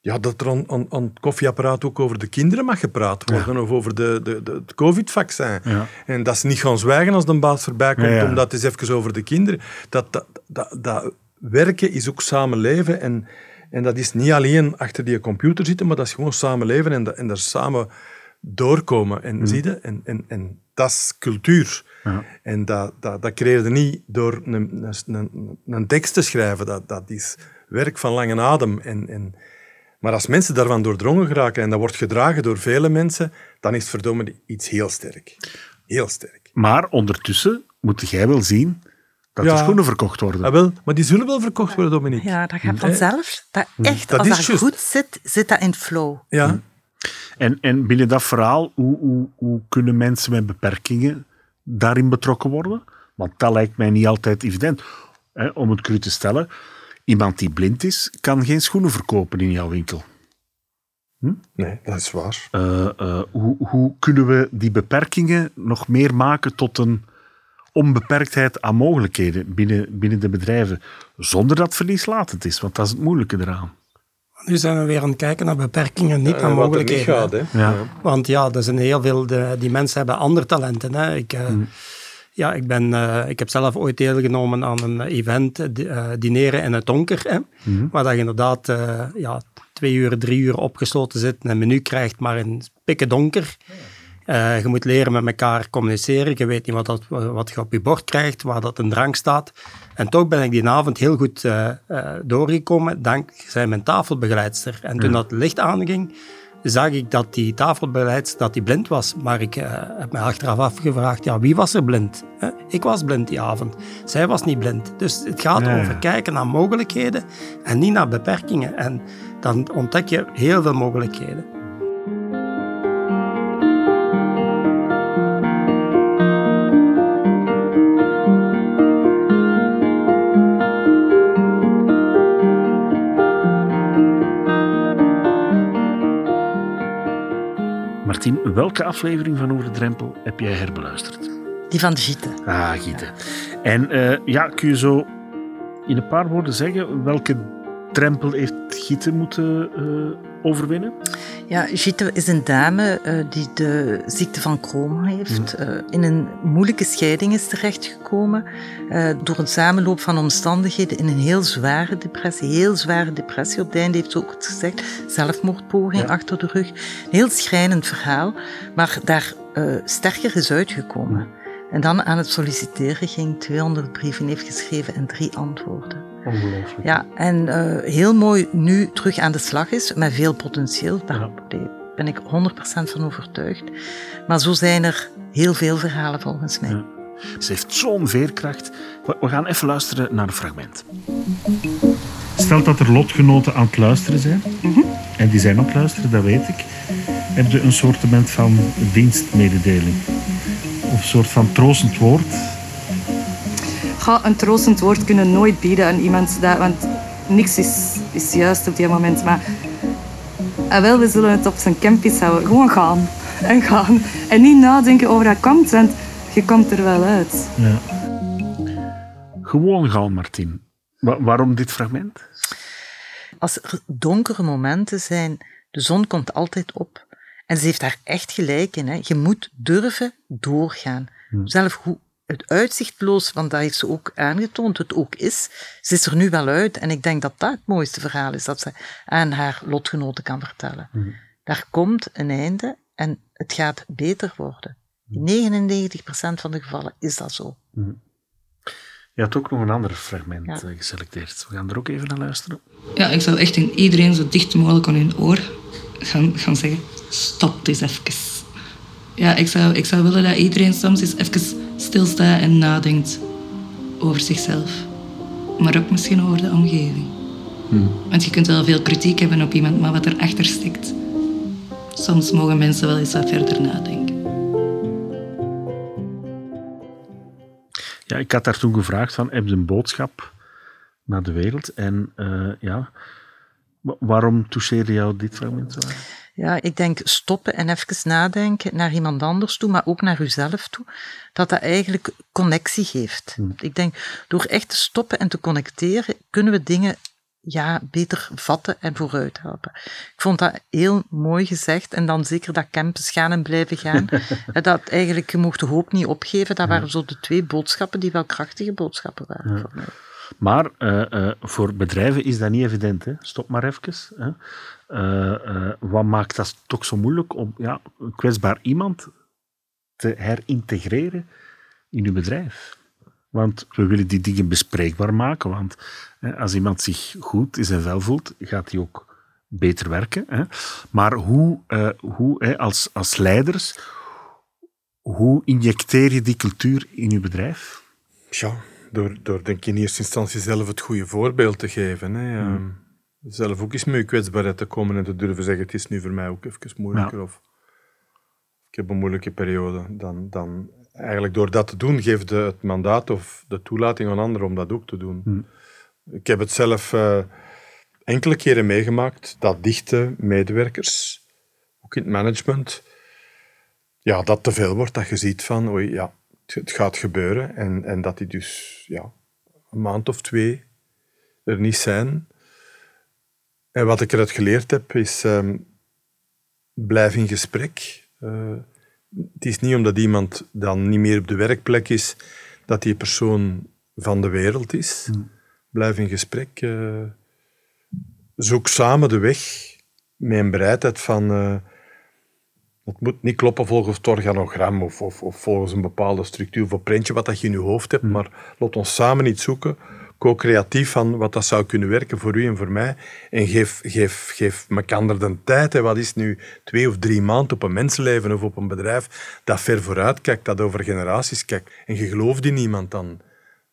Speaker 3: ja, dat er aan, aan, aan, het koffieapparaat ook over de kinderen mag gepraat worden, of over de, de, de het covid-vaccin. Ja. En dat ze niet gaan zwijgen als de baas voorbij komt, omdat het is even over de kinderen. Dat, dat, dat, dat werken is ook samenleven. En, en dat is niet alleen achter die computer zitten, maar dat is gewoon samenleven en, en daar samen doorkomen. En,
Speaker 1: Mm.
Speaker 3: zie je? En, en, en dat is cultuur.
Speaker 1: Ja.
Speaker 3: En dat, dat, dat creëer je niet door een, een, een, tekst te schrijven. Dat, dat is werk van lange adem. En, en, maar als mensen daarvan doordrongen geraken en dat wordt gedragen door vele mensen, dan is het verdomme iets heel sterk. Heel sterk.
Speaker 1: Maar ondertussen moet jij wel zien dat er
Speaker 3: Ja.
Speaker 1: schoenen verkocht worden.
Speaker 3: Ah, wel, maar die zullen wel verkocht worden, Dominique.
Speaker 2: Ja, dat gaat vanzelf. Dat echt,
Speaker 3: Dat
Speaker 2: als
Speaker 3: is
Speaker 2: dat goed zit, zit dat in flow.
Speaker 3: Ja.
Speaker 1: En, en binnen dat verhaal, hoe, hoe, hoe kunnen mensen met beperkingen daarin betrokken worden? Want dat lijkt mij niet altijd evident. Hè, om het cru te stellen, iemand die blind is, kan geen schoenen verkopen in jouw winkel.
Speaker 3: Nee, dat is waar.
Speaker 1: Eh, eh, hoe, hoe kunnen we die beperkingen nog meer maken tot een onbeperktheid aan mogelijkheden binnen, binnen de bedrijven, zonder dat verlieslatend is? Want dat is het moeilijke eraan.
Speaker 4: Nu zijn we weer aan het kijken naar beperkingen, niet naar
Speaker 3: wat er niet
Speaker 4: mogelijkheden.
Speaker 3: gaat, hè.
Speaker 1: Ja.
Speaker 4: Want ja, er zijn heel veel, de, die mensen hebben andere talenten. Hè. Ik, eh, ja, ik, ben, eh, ik heb zelf ooit deelgenomen aan een event, eh, di- eh, dineren in het donker, hè, waar dat je inderdaad eh, ja, twee uur, drie uur opgesloten zit en een menu krijgt, maar in pikken donker. Eh, je moet leren met elkaar communiceren. Je weet niet wat, dat, wat je op je bord krijgt, waar dat een drank staat. En toch ben ik die avond heel goed eh, eh, doorgekomen dankzij mijn tafelbegeleidster. En toen dat licht aanging, zag ik dat die tafelbegeleidster dat die blind was. Maar ik eh, heb me achteraf afgevraagd, ja, wie was er blind? Eh, ik was blind die avond. Zij was niet blind. Dus het gaat over kijken naar mogelijkheden en niet naar beperkingen. En dan ontdek je heel veel mogelijkheden.
Speaker 1: Martien, welke aflevering van Over de Drempel heb jij herbeluisterd?
Speaker 2: Die van de Gieten.
Speaker 1: Ah, Gieten. En eh, ja, kun je zo in een paar woorden zeggen welke drempel heeft Gieten moeten eh, overwinnen?
Speaker 2: Ja, Gieten is een dame eh, die de ziekte van Crohn heeft. eh, in een moeilijke scheiding is terechtgekomen. eh, door een samenloop van omstandigheden in een heel zware depressie. Heel zware depressie. Op het einde heeft ze ook het gezegd. Zelfmoordpoging
Speaker 1: Ja.
Speaker 2: achter de rug. Een heel schrijnend verhaal. Maar daar sterker is uitgekomen. En dan aan het solliciteren ging 200 brieven heeft geschreven en drie antwoorden.
Speaker 1: Ongelooflijk.
Speaker 2: Ja, en eh, heel mooi nu terug aan de slag is met veel potentieel. Daar ben ik 100% van overtuigd. Maar zo zijn er heel veel verhalen volgens mij.
Speaker 1: Ja. Ze heeft zo'n veerkracht. We, gaan even luisteren naar een fragment. Stel dat er lotgenoten aan het luisteren zijn. En die zijn aan het luisteren, dat weet ik. Heb je een soort van dienstmededeling? Of een soort van troostend woord?
Speaker 7: Ga een troostend woord kunnen nooit bieden aan iemand, dat, want niks is, is juist op die moment. Maar ah, wel, we zullen het op zijn campus houden. Gewoon gaan en gaan. En niet nadenken over dat komt, want je komt er wel uit.
Speaker 1: Ja. Gewoon gaan, Martin. Wa- waarom dit fragment?
Speaker 2: Als er donkere momenten zijn, de zon komt altijd op. En ze heeft daar echt gelijk in. Hè. Je moet durven doorgaan. Zelf hoe het uitzichtloos, want dat heeft ze ook aangetoond, het ook is. Ze is er nu wel uit. En ik denk dat dat het mooiste verhaal is dat ze aan haar lotgenoten kan vertellen. Daar komt een einde en het gaat beter worden. In 99% van de gevallen is dat zo.
Speaker 1: Je had ook nog een ander fragment
Speaker 2: Ja.
Speaker 1: eh, geselecteerd. We gaan er ook even naar luisteren.
Speaker 8: Ja, ik zou echt in iedereen zo dicht mogelijk aan hun oor gaan, gaan zeggen: stop eens even. Ja, ik zou, ik zou willen dat iedereen soms eens even stilstaat en nadenkt over zichzelf. Maar ook misschien over de omgeving. Want je kunt wel veel kritiek hebben op iemand, maar wat erachter stikt. Soms mogen mensen wel eens wat verder nadenken.
Speaker 1: Ja, ik had daar toen gevraagd van, heb je een boodschap naar de wereld? En eh, ja, wa- waarom toucheerde jou dit fragment zo?
Speaker 2: Ja, ik denk stoppen en even nadenken naar iemand anders toe, maar ook naar uzelf toe, dat dat eigenlijk connectie geeft. Ik denk, door echt te stoppen en te connecteren, kunnen we dingen ja, beter vatten en vooruit helpen. Ik vond dat heel mooi gezegd. En dan zeker dat campus gaan en blijven gaan. En dat eigenlijk, je mocht de hoop niet opgeven. Dat waren zo de twee boodschappen die wel krachtige boodschappen waren voor mij.
Speaker 1: Maar uh, voor bedrijven is dat niet evident. Hè. Stop maar even. Hè. Uh, wat maakt dat toch zo moeilijk om ja, een kwetsbaar iemand te herintegreren in uw bedrijf? Want we willen die dingen bespreekbaar maken. Want als iemand zich goed in zijn vel voelt, gaat hij ook beter werken. Hè. Maar hoe, hoe als, als leiders, hoe injecteer je die cultuur in je bedrijf?
Speaker 3: Ja, door, door denk ik in eerste instantie zelf het goede voorbeeld te geven. Hè. Hmm. Zelf ook eens met je kwetsbaarheid te komen en te durven zeggen, het is nu voor mij ook even moeilijker. Of ik heb een moeilijke periode. Dan, dan eigenlijk door dat te doen, geeft de, het mandaat of de toelating aan anderen om dat ook te doen. Hmm. Ik heb het zelf uh, enkele keren meegemaakt dat dichte medewerkers, ook in het management, ja, dat te veel wordt, dat je ziet van, oei, ja, het gaat gebeuren. En, en dat die dus ja, een maand of twee er niet zijn. En wat ik eruit geleerd heb, is um, blijf in gesprek. Uh, het is niet omdat iemand dan niet meer op de werkplek is, dat die persoon van de wereld is. Hmm. Blijf in gesprek. Uh, zoek samen de weg met een bereidheid van... Uh, het moet niet kloppen volgens het organogram of, of, of volgens een bepaalde structuur of een printje wat dat je in je hoofd hebt, hmm. maar laat ons samen iets zoeken, co-creatief van wat dat zou kunnen werken voor u en voor mij. En geef, geef, geef elkaar de tijd. Hè. Wat is nu twee of drie maanden op een mensenleven of op een bedrijf dat ver vooruit kijkt, dat over generaties kijkt. En je gelooft in iemand dan.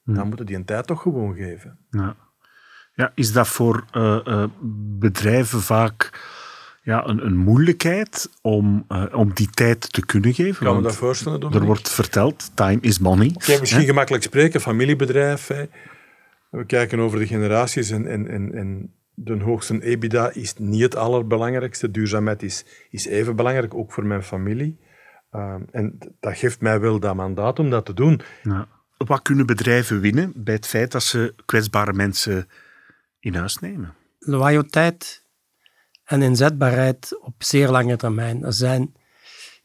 Speaker 3: Hmm. Dan moeten die een tijd toch gewoon geven.
Speaker 1: Ja. Ja, is dat voor uh, uh, bedrijven vaak ja, een, een moeilijkheid om, uh, om die tijd te kunnen geven.
Speaker 3: Kan me dat voorstellen, Dominique?
Speaker 1: Er wordt verteld, time is money.
Speaker 3: Okay, misschien hè? gemakkelijk spreken, familiebedrijf. Hè. We kijken over de generaties en, en, en, en de hoogste EBITDA is niet het allerbelangrijkste. Duurzaamheid is, is even belangrijk, ook voor mijn familie. Uh, en dat geeft mij wel dat mandaat om dat te doen.
Speaker 1: Ja. Wat kunnen bedrijven winnen bij het feit dat ze kwetsbare mensen in huis nemen?
Speaker 4: Loyaliteit en inzetbaarheid op zeer lange termijn. Er zijn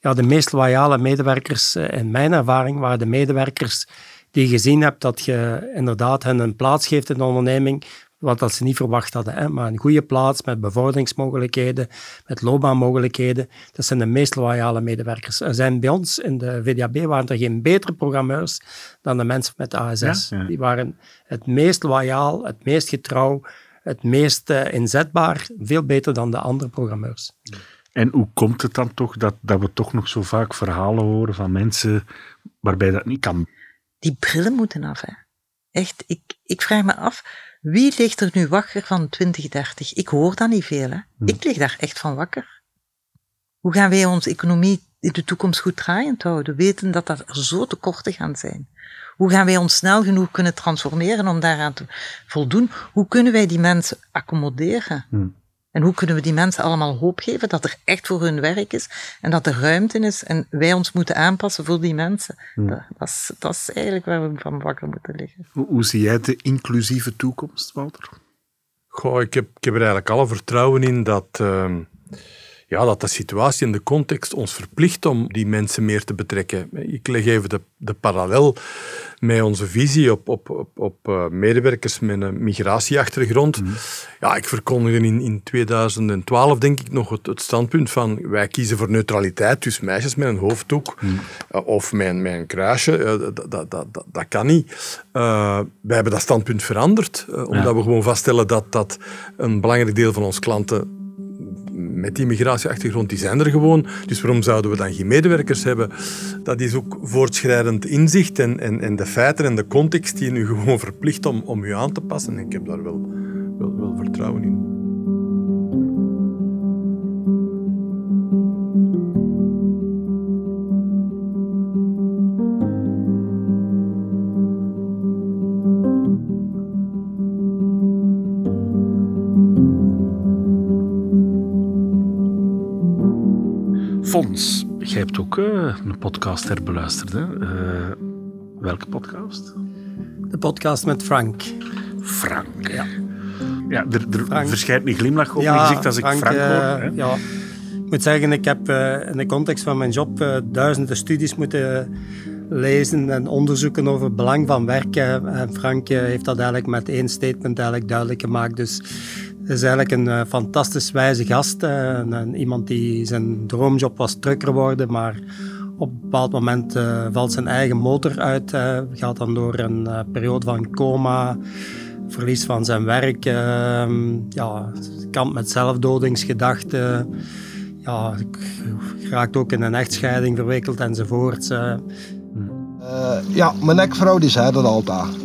Speaker 4: ja, de meest loyale medewerkers, eh, in mijn ervaring, waren de medewerkers die gezien hebt dat je inderdaad hen een plaats geeft in de onderneming, wat dat ze niet verwacht hadden. Hè? Maar een goede plaats met bevorderingsmogelijkheden, met loopbaanmogelijkheden. Dat zijn de meest loyale medewerkers. Er zijn bij ons in de VDAB waren er geen betere programmeurs dan de mensen met ASS. Die waren het meest loyaal, het meest getrouw, het meest uh, inzetbaar, veel beter dan de andere programmeurs.
Speaker 1: En hoe komt het dan toch dat, dat we toch nog zo vaak verhalen horen van mensen waarbij dat niet kan?
Speaker 2: Die brillen moeten af, hè. Echt, ik, ik vraag me af, wie ligt er nu wakker van 2030? Ik hoor dat niet veel, hè. Hm. Ik lig daar echt van wakker. Hoe gaan wij onze economie in de toekomst goed draaiend houden? Weten dat er zo tekorten gaan zijn. Hoe gaan wij ons snel genoeg kunnen transformeren om daaraan te voldoen? Hoe kunnen wij die mensen accommoderen? Hmm. En hoe kunnen we die mensen allemaal hoop geven dat er echt voor hun werk is en dat er ruimte is en wij ons moeten aanpassen voor die mensen? Hmm. Dat, dat, is, dat, is, eigenlijk waar we van wakker moeten liggen.
Speaker 1: Hoe, hoe zie jij de inclusieve toekomst, Walter?
Speaker 3: Goh, ik, heb, ik heb er eigenlijk alle vertrouwen in dat. Uh, ja, dat de situatie en de context ons verplicht om die mensen meer te betrekken. Ik leg even de, de parallel met onze visie op, op, op, op uh, medewerkers met een migratieachtergrond. Mm. Ja, ik verkondigde in, in 2012, denk ik, nog het, het, standpunt van wij kiezen voor neutraliteit, dus meisjes met een hoofddoek mm. uh, of met, met een kruisje, dat, dat, dat, dat, kan niet. wij hebben dat standpunt veranderd, omdat we gewoon vaststellen dat, dat een belangrijk deel van onze klanten met die migratieachtergrond, die zijn er gewoon. Dus waarom zouden we dan geen medewerkers hebben? Dat is ook voortschrijdend inzicht en, de feiten en de context die nu gewoon verplicht om, om u aan te passen. En ik heb daar wel, wel, wel vertrouwen in.
Speaker 1: Fons, jij hebt ook uh, een podcast herbeluisterd. Hè? Uh, welke podcast?
Speaker 4: De podcast met Frank.
Speaker 1: Frank. Ja. Ja, er, er verschijnt een glimlach op ja, mijn gezicht als ik Frank, hoor. Eh, hè?
Speaker 4: Ja. Ik moet zeggen, ik heb in de context van mijn job duizenden studies moeten lezen en onderzoeken over het belang van werken. En Frank heeft dat eigenlijk met één statement eigenlijk duidelijk gemaakt. Dus het is eigenlijk een fantastisch wijze gast. En, iemand die zijn droomjob was trucker worden, maar op een bepaald moment valt zijn eigen motor uit. gaat dan door een periode van coma verlies van zijn werk, uh, ja, kamp met zelfdodingsgedachten, ja, raakt ook in een echtscheiding verwikkeld enzovoort. Uh.
Speaker 9: ja, mijn ex-vrouw die zei dat altijd.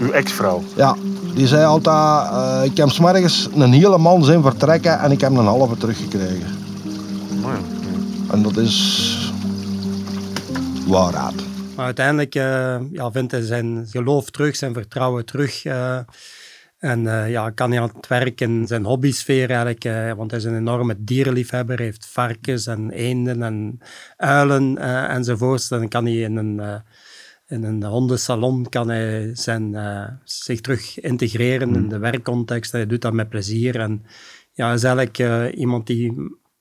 Speaker 1: Uw ex-vrouw?
Speaker 9: Ja, die zei altijd, uh, ik heb s'morgens een hele man zien vertrekken en ik heb een halve teruggekregen. Oh ja. En dat is waarheid.
Speaker 4: Maar uiteindelijk uh, ja, vindt hij zijn geloof terug, zijn vertrouwen terug. Uh, en uh, ja, kan hij aan het werk in zijn hobbysfeer eigenlijk, want hij is een enorme dierenliefhebber, heeft varkens en eenden en uilen enzovoorts. Dan kan hij in een, in een hondensalon kan hij zijn, zich terug integreren in mm. de werkcontext. Hij doet dat met plezier. En ja, is eigenlijk iemand die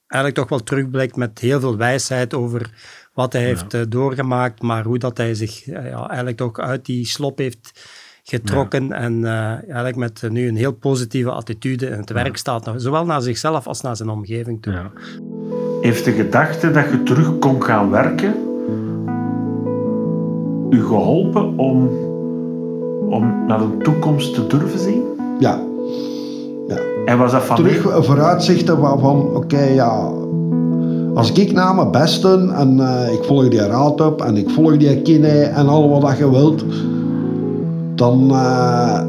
Speaker 4: eigenlijk toch wel terugblikt met heel veel wijsheid over wat hij heeft eh, doorgemaakt, maar hoe dat hij zich eh, ja, eigenlijk toch uit die slop heeft getrokken en eigenlijk met nu een heel positieve attitude in het werk staat, zowel naar zichzelf als naar zijn omgeving toe.
Speaker 1: Heeft de gedachte dat je terug kon gaan werken u geholpen om, om naar de toekomst te durven zien?
Speaker 9: Ja. ja.
Speaker 1: En was dat van...
Speaker 9: Terug vooruitzichten van, oké, ja, als ik naar mijn beste en uh, ik volg die raad op en ik volg die kine en al wat je wilt, dan uh,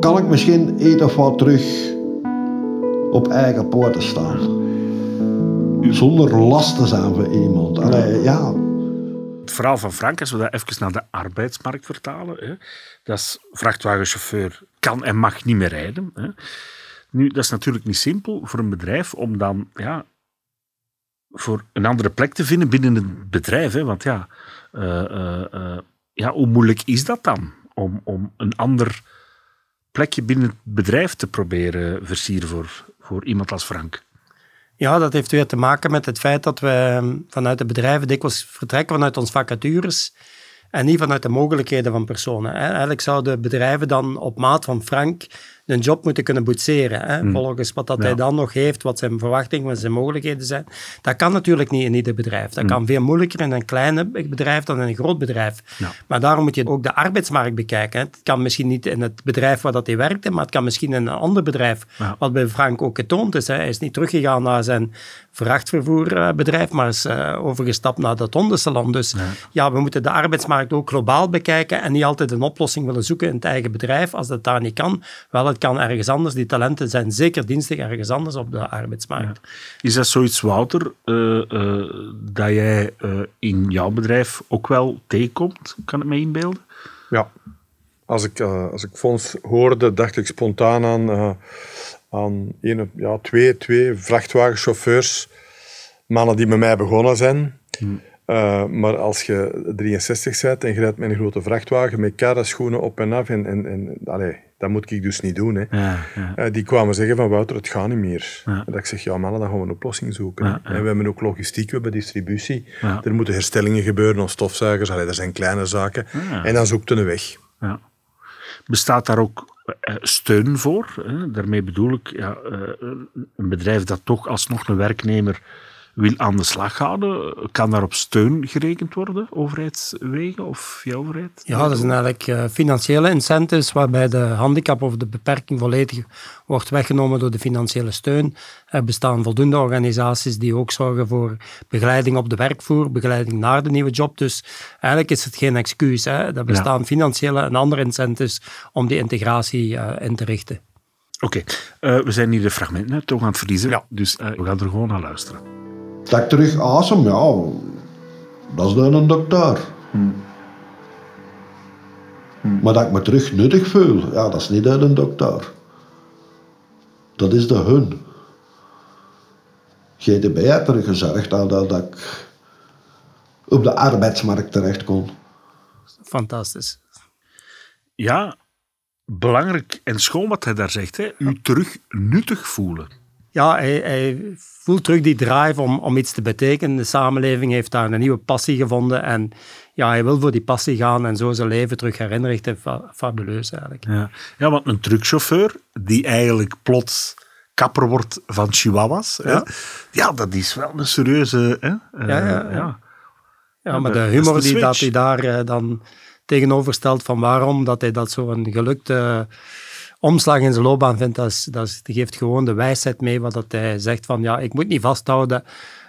Speaker 9: kan ik misschien iets of wat terug op eigen poorten staan. Zonder last te zijn voor iemand. Allee, ja.
Speaker 1: Het verhaal van Frank, als we dat even naar de arbeidsmarkt vertalen, hè, dat is vrachtwagenchauffeur kan en mag niet meer rijden. Hè. Nu, dat is natuurlijk niet simpel voor een bedrijf om dan ja, voor een andere plek te vinden binnen het bedrijf. Hè? Want ja, uh, ja, hoe moeilijk is dat dan? Om, om een ander plekje binnen het bedrijf te proberen versieren voor, voor iemand als Frank?
Speaker 4: Ja, dat heeft weer te maken met het feit dat we ehm, vanuit de bedrijven dikwijls vertrekken vanuit onze vacatures en niet vanuit de mogelijkheden van personen. Eigenlijk zouden bedrijven dan op maat van Frank een job moeten kunnen boetseren. Hè? Hmm. Volgens wat dat hij dan nog heeft, wat zijn verwachtingen, wat zijn mogelijkheden zijn. Dat kan natuurlijk niet in ieder bedrijf. Dat hmm. kan veel moeilijker in een klein bedrijf dan in een groot bedrijf. Maar daarom moet je ook de arbeidsmarkt bekijken. Hè? Het kan misschien niet in het bedrijf waar dat hij werkte, maar het kan misschien in een ander bedrijf. Wat bij Frank ook getoond is. Hè? Hij is niet teruggegaan naar zijn vrachtvervoerbedrijf, maar is uh, overgestapt naar dat hondensalon. Dus ja. we moeten de arbeidsmarkt ook globaal bekijken en niet altijd een oplossing willen zoeken in het eigen bedrijf. Als dat daar niet kan, wel, het kan ergens anders. Die talenten zijn zeker dienstig ergens anders op de arbeidsmarkt.
Speaker 1: Is dat zoiets, Wouter, uh, uh, dat jij in jouw bedrijf ook wel tegenkomt? Kan het me inbeelden?
Speaker 3: Ja. Als ik, als ik Fons hoorde, dacht ik spontaan aan aan een, ja, twee, twee vrachtwagenchauffeurs, mannen die met mij begonnen zijn. Hmm. Uh, maar als je 63 bent en je rijdt met een grote vrachtwagen met karren, schoenen op en af, en, en, en allez, dat moet ik dus niet doen. Hè. Ja, ja. Uh, die kwamen zeggen van Wouter, het gaat niet meer. En dat ik zeg, ja mannen, dan gaan we een oplossing zoeken. En we hebben ook logistiek, we hebben distributie. Er moeten herstellingen gebeuren of stofzuigers, allez, dat zijn kleine zaken. En dan zoekt een weg.
Speaker 1: Bestaat daar ook eh, steun voor. Daarmee bedoel ik ja, eh, een bedrijf dat toch alsnog een werknemer wil aan de slag houden, kan daar op steun gerekend worden, overheidswegen of via overheid?
Speaker 4: Ja, dat zijn eigenlijk uh, financiële incentives waarbij de handicap of de beperking volledig wordt weggenomen door de financiële steun. Er bestaan voldoende organisaties die ook zorgen voor begeleiding op de werkvoer, begeleiding naar de nieuwe job. Dus eigenlijk is het geen excuus. Hè. Er bestaan financiële en andere incentives om die integratie uh, in te richten.
Speaker 1: Oké, okay. uh, we zijn hier de fragmenten toch aan het verliezen, ja. dus we gaan er gewoon naar luisteren.
Speaker 9: Dat ik terug asem, ja, dat is dan een dokter. Hmm. Hmm. Maar dat ik me terug nuttig voel, ja, dat is niet uit een dokter. Dat is de hun. GDB heeft er gezorgd dat, dat ik op de arbeidsmarkt terecht kon.
Speaker 4: Fantastisch.
Speaker 1: Ja, belangrijk en schoon wat hij daar zegt. Hè. U terug nuttig voelen.
Speaker 4: Ja, hij, hij voelt terug die drive om, om iets te betekenen. De samenleving heeft daar een nieuwe passie gevonden en ja, hij wil voor die passie gaan en zo zijn leven terug herinrichten. Fa- fabuleus eigenlijk.
Speaker 1: Ja. ja, want een truckchauffeur die eigenlijk plots kapper wordt van chihuahuas, ja,
Speaker 4: Ja.
Speaker 1: ja dat is wel een serieuze... Hè? Eh,
Speaker 4: Ja, ja, ja.
Speaker 1: ja.
Speaker 4: Maar
Speaker 1: dat-
Speaker 4: de
Speaker 1: dat
Speaker 4: humor
Speaker 1: de
Speaker 4: die dat hij daar eh, dan tegenover stelt van waarom dat hij dat zo'n gelukte omslag in zijn loopbaan vindt, dat, is, dat, is, geeft gewoon de wijsheid mee wat dat hij zegt van ja, ik moet niet vasthouden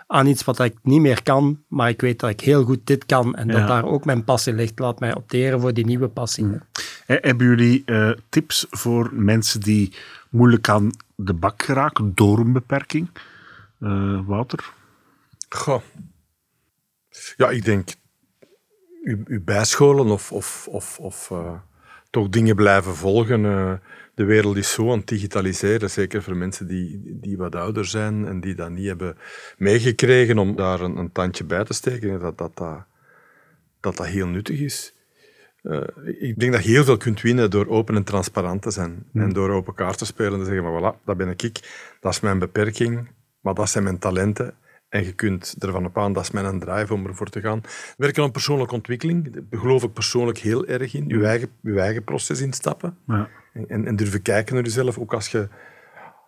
Speaker 4: aan iets wat ik niet meer kan, maar ik weet dat ik heel goed dit kan en
Speaker 1: Ja.
Speaker 4: dat daar ook mijn passie ligt. Laat mij opteren voor die nieuwe passie.
Speaker 1: Eh, Hebben jullie eh, tips voor mensen die moeilijk aan de bak geraken door een beperking? Eh, Wouter?
Speaker 3: Goh. Ja, ik denk u, u bijscholen of, of, of, of eh, toch dingen blijven volgen. De wereld is zo aan het digitaliseren, zeker voor mensen die, die wat ouder zijn en die dat niet hebben meegekregen om daar een, een tandje bij te steken, dat dat, dat, dat, dat heel nuttig is. Eh, ik denk dat je heel veel kunt winnen door open en transparant te zijn. En door open kaart te spelen en te zeggen, maar voilà, dat ben ik, dat is mijn beperking, maar dat zijn mijn talenten. En je kunt ervan op aan, dat is mijn drive om ervoor te gaan. Werken aan persoonlijke ontwikkeling, daar geloof ik persoonlijk heel erg in. Je eigen, je eigen proces instappen.
Speaker 1: Ja.
Speaker 3: En, en, en durven kijken naar jezelf, ook als je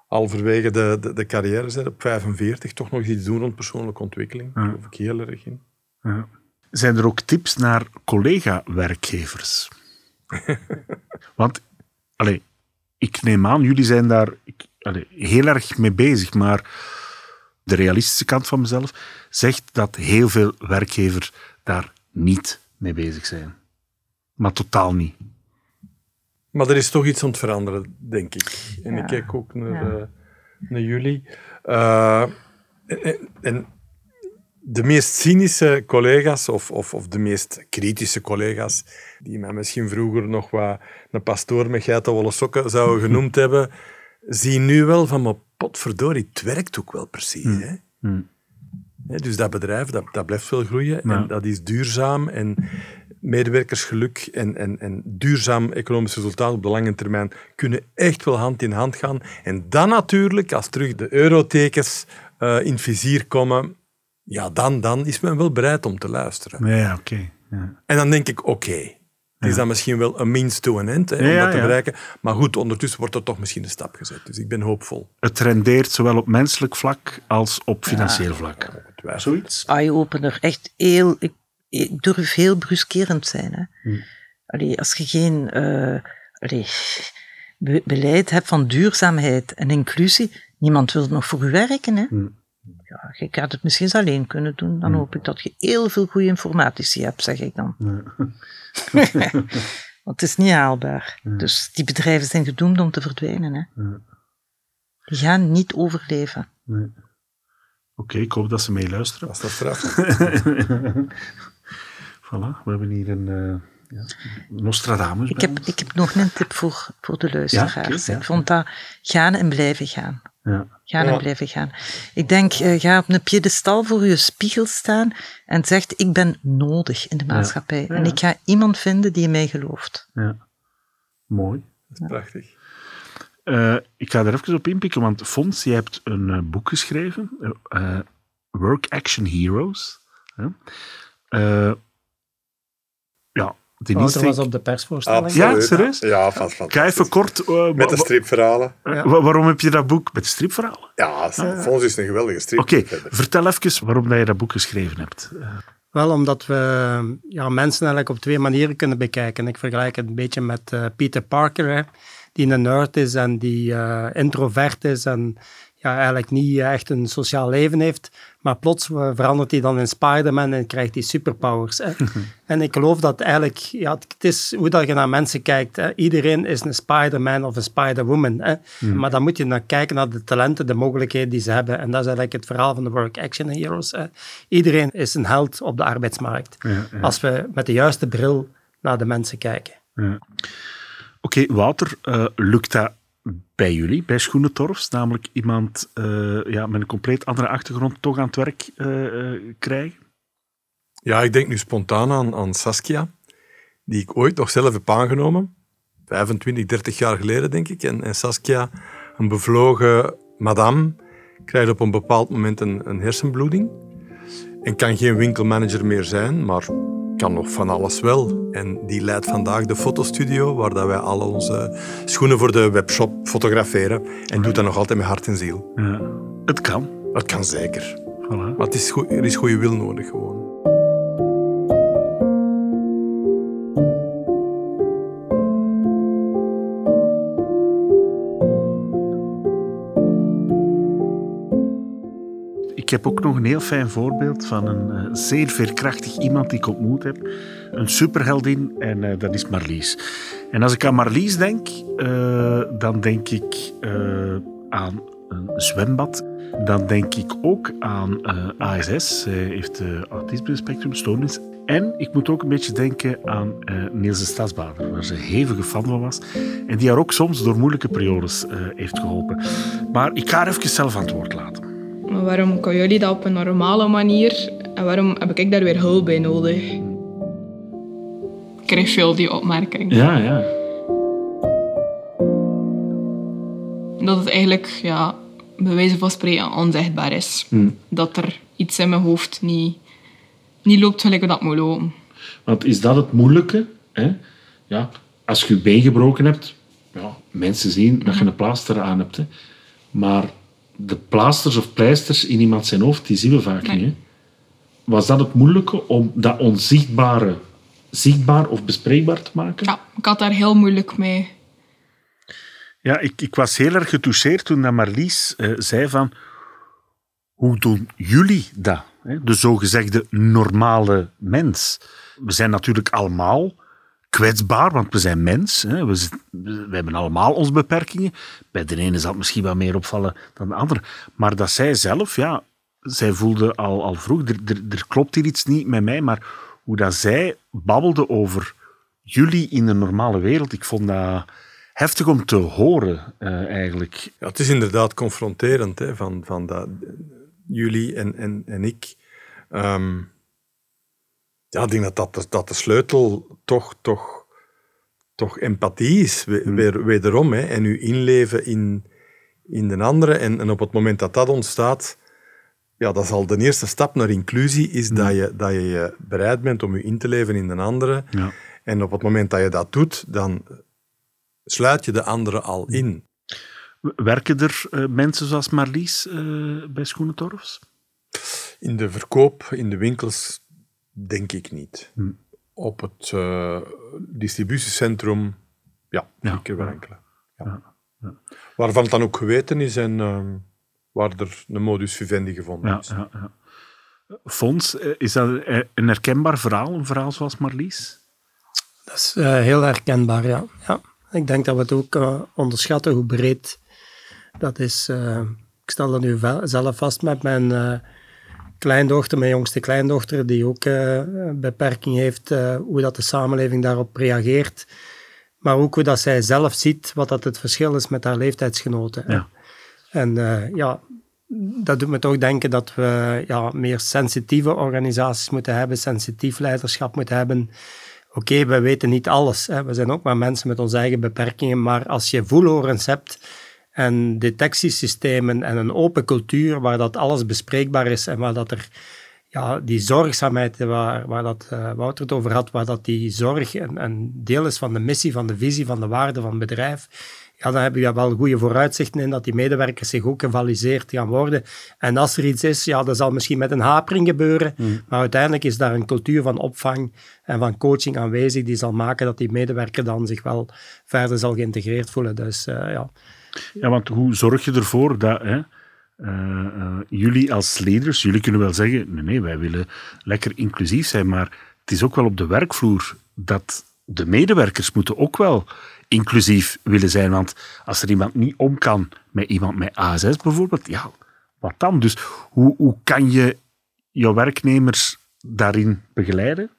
Speaker 3: halverwege de, de, de carrière bent, op 45, toch nog iets doen rond persoonlijke ontwikkeling. Daar geloof ik heel erg in.
Speaker 1: Ja. Zijn er ook tips naar collega-werkgevers? Want, allee, ik neem aan, jullie zijn daar ik, allee, heel erg mee bezig, maar de realistische kant van mezelf zegt dat heel veel werkgevers daar niet mee bezig zijn. Maar totaal niet.
Speaker 3: Maar er is toch iets aan het veranderen, denk ik. En ik kijk ook naar,
Speaker 2: Ja.
Speaker 3: eh, naar jullie. Eh, en, de meest cynische collega's, of, of, of de meest kritische collega's, die mij misschien vroeger nog wat een pastoor met geitenwolle sokken zouden genoemd hebben, zien nu wel van, maar potverdorie, het werkt ook wel precies. Hè?
Speaker 1: Hmm.
Speaker 3: Hè, dus dat bedrijf, dat, dat blijft veel groeien
Speaker 1: Ja.
Speaker 3: en dat is duurzaam en medewerkersgeluk en, en, en duurzaam economisch resultaat op de lange termijn kunnen echt wel hand in hand gaan. En dan natuurlijk, als terug de eurotekens eh, in het vizier komen, ja, dan, dan is men wel bereid om te luisteren.
Speaker 1: Ja, oké. Ja.
Speaker 3: En dan denk ik, oké, het is dan misschien wel een means to an end hè, om
Speaker 1: Ja,
Speaker 3: dat te
Speaker 1: ja.
Speaker 3: bereiken. Maar goed, ondertussen wordt er toch misschien een stap gezet. Dus ik ben hoopvol.
Speaker 1: Het rendeert zowel op menselijk vlak als op financieel vlak. Zoiets?
Speaker 2: eye-opener. Echt heel, ik durf heel bruskerend zijn. Hè.
Speaker 1: Hmm.
Speaker 2: Allee, als je geen eh, allee, be- beleid hebt van duurzaamheid en inclusie, niemand wil nog voor u werken. Hè.
Speaker 1: Hmm.
Speaker 2: Ja, je gaat het misschien eens alleen kunnen doen. Dan hoop ik dat je heel veel goede informatici hebt, zeg ik dan. Want het is niet haalbaar. Dus die bedrijven zijn gedoemd om te verdwijnen. Hè. Die gaan niet overleven.
Speaker 1: Nee. Oké, ik hoop dat ze meeluisteren.
Speaker 3: Als dat straf.
Speaker 1: Voilà, we hebben hier een eh ja, Nostradamus
Speaker 2: Ik heb,
Speaker 1: ons.
Speaker 2: ik heb nog een tip voor, voor de luisteraars.
Speaker 1: ja.
Speaker 2: Ik vond dat gaan en blijven gaan.
Speaker 1: Ja.
Speaker 2: Gaan
Speaker 3: Ja.
Speaker 2: en blijven gaan. Ik denk, eh, ga op een piedestal voor je spiegel staan en zegt, ik ben nodig in de maatschappij. En ik ga iemand vinden die in mij gelooft.
Speaker 1: Ja. Mooi.
Speaker 3: Dat is prachtig.
Speaker 1: Eh, ik ga er even op inpikken, want Fons, je hebt een boek geschreven, Work Action Heroes. Eh, ja, Denise,
Speaker 4: Wouter was
Speaker 1: denk-
Speaker 4: op de persvoorstelling.
Speaker 1: Ja, serieus?
Speaker 3: Ja, vast,
Speaker 1: Ik ga even kort... eh,
Speaker 3: Met de stripverhalen.
Speaker 1: wa- wa- waarom heb je dat boek met stripverhalen?
Speaker 3: Ja, Fons is een geweldige strip.
Speaker 1: Oké, vertel even waarom dat je dat boek geschreven hebt.
Speaker 4: Wel omdat we ja, mensen eigenlijk op twee manieren kunnen bekijken. Ik vergelijk het een beetje met eh, Peter Parker, hè, die een nerd is en die eh, introvert is en ja, eigenlijk niet echt een sociaal leven heeft. Maar plots eh, verandert hij dan in Spider-Man en krijgt hij superpowers. Hè. en ik geloof dat eigenlijk, ja, het is hoe dat je naar mensen kijkt. Hè. Iedereen is een Spider-Man of een Spider-Woman. Hè. Maar dan moet je naar kijken naar de talenten, de mogelijkheden die ze hebben. En dat is eigenlijk het verhaal van de Work Action Heroes. Hè. Iedereen is een held op de arbeidsmarkt. Als we met de juiste bril naar de mensen kijken.
Speaker 1: Oké, Wouter, eh, lukt dat bij jullie, bij Schoenentorfs, namelijk iemand eh, ja, met een compleet andere achtergrond toch aan het werk eh, eh, krijgen?
Speaker 3: Ja, ik denk nu spontaan aan, aan Saskia, die ik ooit nog zelf heb aangenomen. 25, 30 jaar geleden, denk ik. En, en Saskia, een bevlogen madame, krijgt op een bepaald moment een, een hersenbloeding en kan geen winkelmanager meer zijn, maar kan nog van alles wel. En die leidt vandaag de fotostudio, waar dat wij al onze schoenen voor de webshop fotograferen. En doet dat nog altijd met hart en ziel.
Speaker 1: Ja. Het kan.
Speaker 3: Dat kan zeker.
Speaker 1: Voilà.
Speaker 3: Maar het is goed, er is goede wil nodig gewoon.
Speaker 1: Ik heb ook nog een heel fijn voorbeeld van een eh, zeer veerkrachtig iemand die ik ontmoet heb. Een superheldin en eh, dat is Marlies. En als ik aan Marlies denk, eh, dan denk ik aan een zwembad. Dan denk ik ook aan ASS. Zij heeft uh, autisme spectrum stoornis. En ik moet ook een beetje denken aan eh, Niels de Stadsbader, waar ze hevige fan van was. En die haar ook soms door moeilijke periodes heeft geholpen. Maar ik ga haar even zelf aan het woord laten.
Speaker 10: Maar waarom kan jullie dat op een normale manier en waarom heb ik daar weer hulp bij nodig? Ik krijg veel die opmerking.
Speaker 1: Ja, ja.
Speaker 10: Dat het eigenlijk, ja, bij wijze van spreken, onzichtbaar is.
Speaker 1: Hmm.
Speaker 10: Dat er iets in mijn hoofd niet, niet loopt gelijk dat moet lopen.
Speaker 1: Want is dat het moeilijke? Hè? Ja, als je je been gebroken hebt, ja, mensen zien dat je een plaaster aan hebt. Hè? Maar de plaasters of pleisters in iemand zijn hoofd, die zien we vaak
Speaker 10: Nee.
Speaker 1: niet. Hè? Was dat het moeilijke om dat onzichtbare zichtbaar of bespreekbaar te maken?
Speaker 10: Ja, ik had daar heel moeilijk mee.
Speaker 1: Ja, ik, ik was heel erg getoucheerd toen dat Marlies eh, zei van... Hoe doen jullie dat? Hè? De zogezegde normale mens. We zijn natuurlijk allemaal kwetsbaar, want we zijn mens. Hè? We, hebben allemaal onze beperkingen. Bij de ene zal het misschien wat meer opvallen dan de andere. Maar dat zij zelf, ja, zij voelde al, al vroeg, er, klopt hier iets niet met mij, maar hoe dat zij babbelde over jullie in de normale wereld, ik vond dat heftig om te horen, eh, eigenlijk.
Speaker 3: Het is inderdaad confronterend, hè, van, van dat, jullie en, en, en ik. Ehm, ja, ik denk dat, dat, de- dat de sleutel toch, toch, toch empathie is, we- weer, wederom. Hè, en u inleven in, in de andere. En, en op het moment dat dat ontstaat, ja, dat is al de eerste stap naar inclusie, is dat, je, dat je je bereid bent om je in te leven in de andere.
Speaker 1: Ja.
Speaker 3: En op het moment dat je dat doet, dan sluit je de andere al in.
Speaker 1: Werken er eh, mensen zoals Marlies eh, bij Schoenentorfs?
Speaker 3: In de verkoop, in de winkels, denk ik niet.
Speaker 1: Hm.
Speaker 3: Op het eh, distributiecentrum, ja,
Speaker 1: Ja.
Speaker 3: ik heb er enkele. Ja.
Speaker 1: Ja. Ja.
Speaker 3: Waarvan het dan ook geweten is en ehm, waar er een modus vivendi gevonden
Speaker 1: Ja,
Speaker 3: is.
Speaker 1: ja, ja. Fons, eh, is dat eh, een herkenbaar verhaal, een verhaal zoals Marlies?
Speaker 4: Dat is eh, heel herkenbaar, ja. ja. Ik denk dat we het ook eh, onderschatten hoe breed dat is. eh. ik stel dat nu zelf vast met mijn eh, kleindochter, mijn jongste kleindochter, die ook een beperking heeft, eh, hoe dat de samenleving daarop reageert. Maar ook hoe dat zij zelf ziet wat dat het verschil is met haar leeftijdsgenoten.
Speaker 1: Ja.
Speaker 4: En eh, ja, dat doet me toch denken dat we ja, meer sensitieve organisaties moeten hebben, sensitief leiderschap moeten hebben. Oké, we weten niet alles. Hè. We zijn ook maar mensen met onze eigen beperkingen. Maar als je voelhorens hebt en detectiesystemen en een open cultuur waar dat alles bespreekbaar is en waar dat er ja, die zorgzaamheid, waar, waar dat, eh, Wouter het over had, waar dat die zorg een, een deel is van de missie, van de visie, van de waarde van het bedrijf, ja, dan heb je daar wel goede vooruitzichten in dat die medewerkers zich ook gevaliseerd gaan worden. En als er iets is, ja, dat zal misschien met een hapering gebeuren, maar uiteindelijk is daar een cultuur van opvang en van coaching aanwezig die zal maken dat die medewerker dan zich wel verder zal geïntegreerd voelen. Dus eh, ja,
Speaker 1: Ja, want hoe zorg je ervoor dat hè, eh, eh, jullie als leiders, jullie kunnen wel zeggen, nee, nee, wij willen lekker inclusief zijn, maar het is ook wel op de werkvloer dat de medewerkers moeten ook wel inclusief willen zijn. Want als er iemand niet om kan met iemand met ASS bijvoorbeeld, ja, wat dan? Dus hoe, hoe kan je jouw werknemers daarin begeleiden?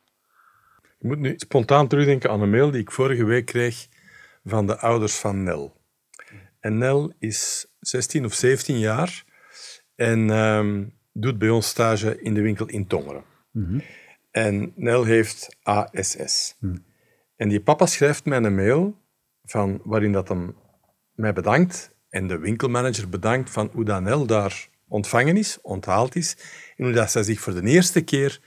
Speaker 3: Ik moet nu spontaan terugdenken aan een mail die ik vorige week kreeg van de ouders van Nel. En Nel is 16 of 17 jaar en ehm, doet bij ons stage in de winkel in Tongeren. En Nel heeft ASS. En die papa schrijft mij een mail van, waarin dat hem mij bedankt en de winkelmanager bedankt van hoe Danel daar ontvangen is, onthaald is, en hoe dat zij zich voor de eerste keer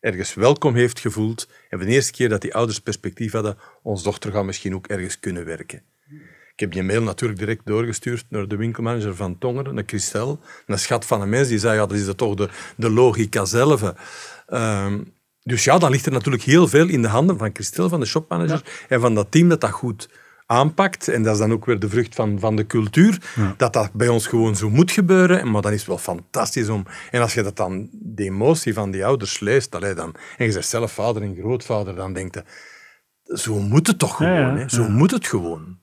Speaker 3: ergens welkom heeft gevoeld en voor de eerste keer dat die ouders perspectief hadden, ons dochter gaat misschien ook ergens kunnen werken. Ik heb die mail natuurlijk direct doorgestuurd naar de winkelmanager van Tongeren, naar Christel, een schat van een mens, die zei, ja, dat is dat toch de, de logica zelf. Ehm, dus ja, dan ligt er natuurlijk heel veel in de handen van Christel, van de shopmanager, en van dat team dat dat goed aanpakt. En dat is dan ook weer de vrucht van, van de cultuur. Dat dat bij ons gewoon zo moet gebeuren. Maar dan is het wel fantastisch om... En als je dat dan, de emotie van die ouders leest, allee, dan, en je zegt zelf vader en grootvader, dan denkt je... Zo moet het toch gewoon,
Speaker 1: Ja,
Speaker 3: hè? Zo moet het gewoon.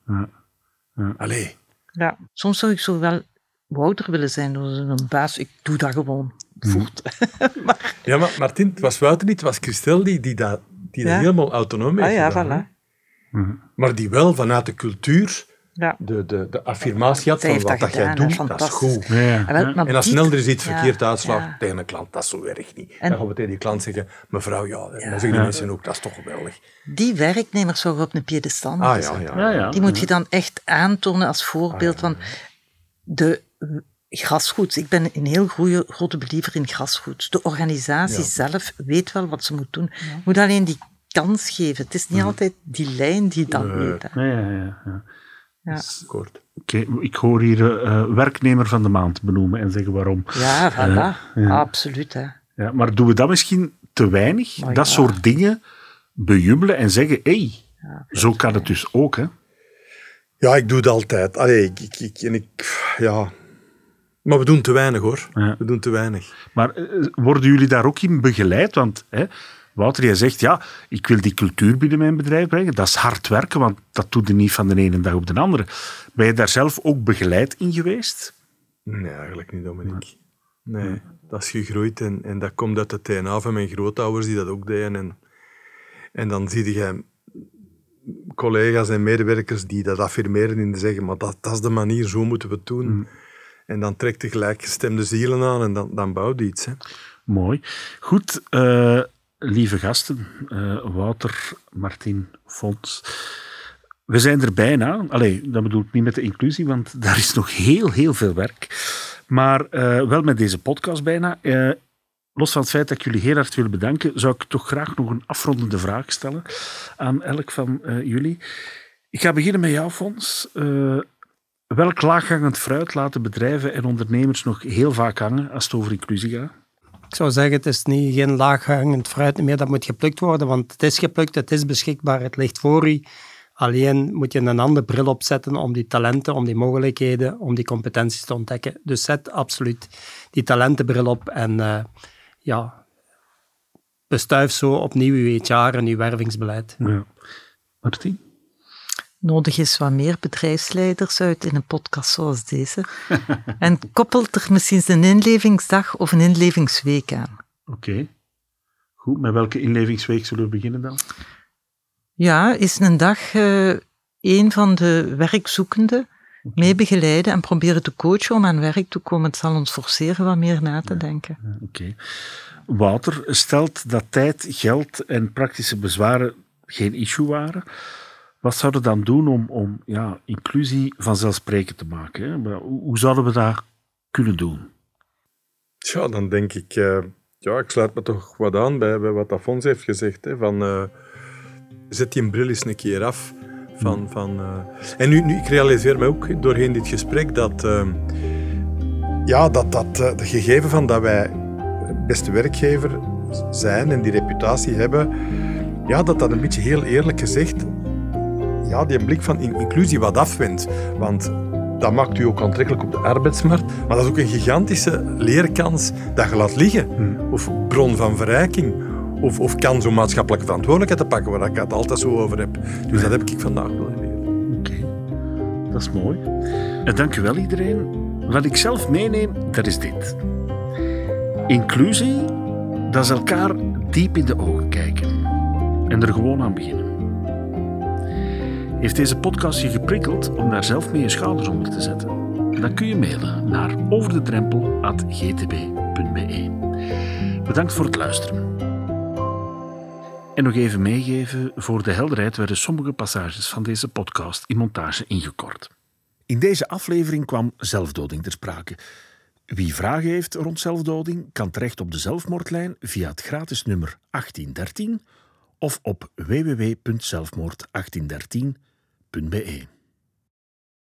Speaker 1: Ja.
Speaker 3: Allee.
Speaker 2: Ja, soms zou ik zo wel Wouter willen zijn, door een baas. Ik doe dat gewoon voort.
Speaker 3: Ja, maar Martin, het was Wouter niet, het was Christel die, die dat, die dat
Speaker 2: Ja.
Speaker 3: helemaal autonoom heeft
Speaker 2: Ah ja,
Speaker 3: gedaan, hè.
Speaker 2: voilà.
Speaker 3: Maar die wel vanuit de cultuur
Speaker 2: Ja.
Speaker 3: de, de, de affirmatie had
Speaker 2: Zij
Speaker 3: van wat
Speaker 2: dat
Speaker 3: jij doet, dat is goed.
Speaker 1: Ja,
Speaker 2: wel,
Speaker 3: En als snel er iets
Speaker 2: ja,
Speaker 3: verkeerd uitslaat
Speaker 2: ja.
Speaker 3: tegen een klant, dat is zo erg niet.
Speaker 2: En-
Speaker 3: dan gaan we tegen die klant zeggen, mevrouw, ja, dan zeggen die mensen ook, dat is toch geweldig.
Speaker 2: Die werknemers zou je op een piedestal
Speaker 3: Ah ja.
Speaker 2: Die moet je dan echt aantonen als voorbeeld
Speaker 3: Ah,
Speaker 2: van de grasgoed. Ik ben een heel goede, grote believer in grasgoed. De organisatie zelf weet wel wat ze moet doen. Moet alleen die kans geven. Het is niet altijd die lijn die dat weet. hè.
Speaker 1: Ja, ja, ja, ja.
Speaker 3: Kort.
Speaker 1: Oké, ik hoor hier eh, werknemer van de maand benoemen en zeggen waarom.
Speaker 2: Ja, voilà.
Speaker 1: ja.
Speaker 2: Absoluut. Hè.
Speaker 1: Ja, maar doen we dat misschien te weinig? Dat
Speaker 2: ja.
Speaker 1: soort dingen bejubelen en zeggen, hé, hey, zo kan het dus ook, hè?
Speaker 3: Ja, ik doe het altijd. Allee, ik, ik, ik, en ik, ja. Maar we doen te weinig, hoor.
Speaker 1: Ja.
Speaker 3: We doen te weinig.
Speaker 1: Maar eh, worden jullie daar ook in begeleid? Want hè, Wouter, jij zegt, ja, ik wil die cultuur binnen mijn bedrijf brengen. Dat is hard werken, want dat doe je niet van de ene dag op de andere. Ben je daar zelf ook begeleid in geweest?
Speaker 3: Nee, eigenlijk niet, Dominique. Nee, dat is gegroeid en, en dat komt uit de DNA van mijn grootouders die dat ook deden. En, en dan zie je collega's en medewerkers die dat affirmeren en die zeggen, maar dat, dat is de manier, zo moeten we het doen. En dan trekt de gelijkgestemde zielen aan en dan, dan bouwt je iets. Hè.
Speaker 1: Mooi. Goed, eh, lieve gasten, eh, Wouter, Martin, Fons. We zijn er bijna. Allee, dat bedoel ik niet met de inclusie, want daar is nog heel, heel veel werk. Maar eh, wel met deze podcast bijna. Eh, los van het feit dat ik jullie heel hard wil bedanken, zou ik toch graag nog een afrondende vraag stellen aan elk van jullie. Ik ga beginnen met jou, Fons. Welk laaghangend fruit laten bedrijven en ondernemers nog heel vaak hangen als het over inclusie gaat?
Speaker 4: Ik zou zeggen, het is niet, geen laaghangend fruit meer, dat moet geplukt worden, want het is geplukt, het is beschikbaar, het ligt voor u. Alleen moet je een andere bril opzetten om die talenten, om die mogelijkheden, om die competenties te ontdekken. Dus zet absoluut die talentenbril op en eh, ja, bestuif zo opnieuw uw HR en uw wervingsbeleid.
Speaker 1: Ja.
Speaker 2: Nodig is wat meer bedrijfsleiders uit in een podcast zoals deze. en koppelt er misschien een inlevingsdag of een inlevingsweek aan.
Speaker 1: Oké. Goed, met welke inlevingsweek zullen we beginnen dan?
Speaker 2: Ja, is een dag eh een van de werkzoekenden mee begeleiden en proberen te coachen om aan werk te komen. Het zal ons forceren wat meer na te denken.
Speaker 1: Oké. Wouter stelt dat tijd, geld en praktische bezwaren geen issue waren. Wat zouden we dan doen om, om ja, inclusie vanzelfsprekend te maken? Hè? Hoe, hoe zouden we dat kunnen doen?
Speaker 3: Ja, dan denk ik, eh, ja, ik sluit me toch wat aan bij, bij wat Afons heeft gezegd. Hè, van, eh, zet die bril eens een keer af. Van, van, eh, En nu, nu, ik realiseer me ook doorheen dit gesprek dat, ja, dat, dat het gegeven van dat wij beste werkgever zijn en die reputatie hebben, ja, dat dat een beetje heel eerlijk gezegd, ja, die blik van in- inclusie wat afwendt. Want dat maakt u ook aantrekkelijk op de arbeidsmarkt, maar dat is ook een gigantische leerkans dat je laat liggen. Of bron van verrijking. Of, of kan zo'n maatschappelijke verantwoordelijkheid te pakken, waar ik het altijd zo over heb. Dus dat heb ik vandaag wel geleerd.
Speaker 1: Oké, dat is mooi. En dank u wel iedereen. Wat ik zelf meeneem, dat is dit. Inclusie, dat is elkaar diep in de ogen kijken. En er gewoon aan beginnen. Heeft deze podcast je geprikkeld om daar zelf mee je schouders onder te zetten? Dan kun je mailen naar overdedrempel.gtb.be. Bedankt voor het luisteren. En nog even meegeven, voor de helderheid werden sommige passages van deze podcast in montage ingekort. In deze aflevering kwam zelfdoding ter sprake. Wie vragen heeft rond zelfdoding kan terecht op de zelfmoordlijn via het gratis nummer 1813 of op Be.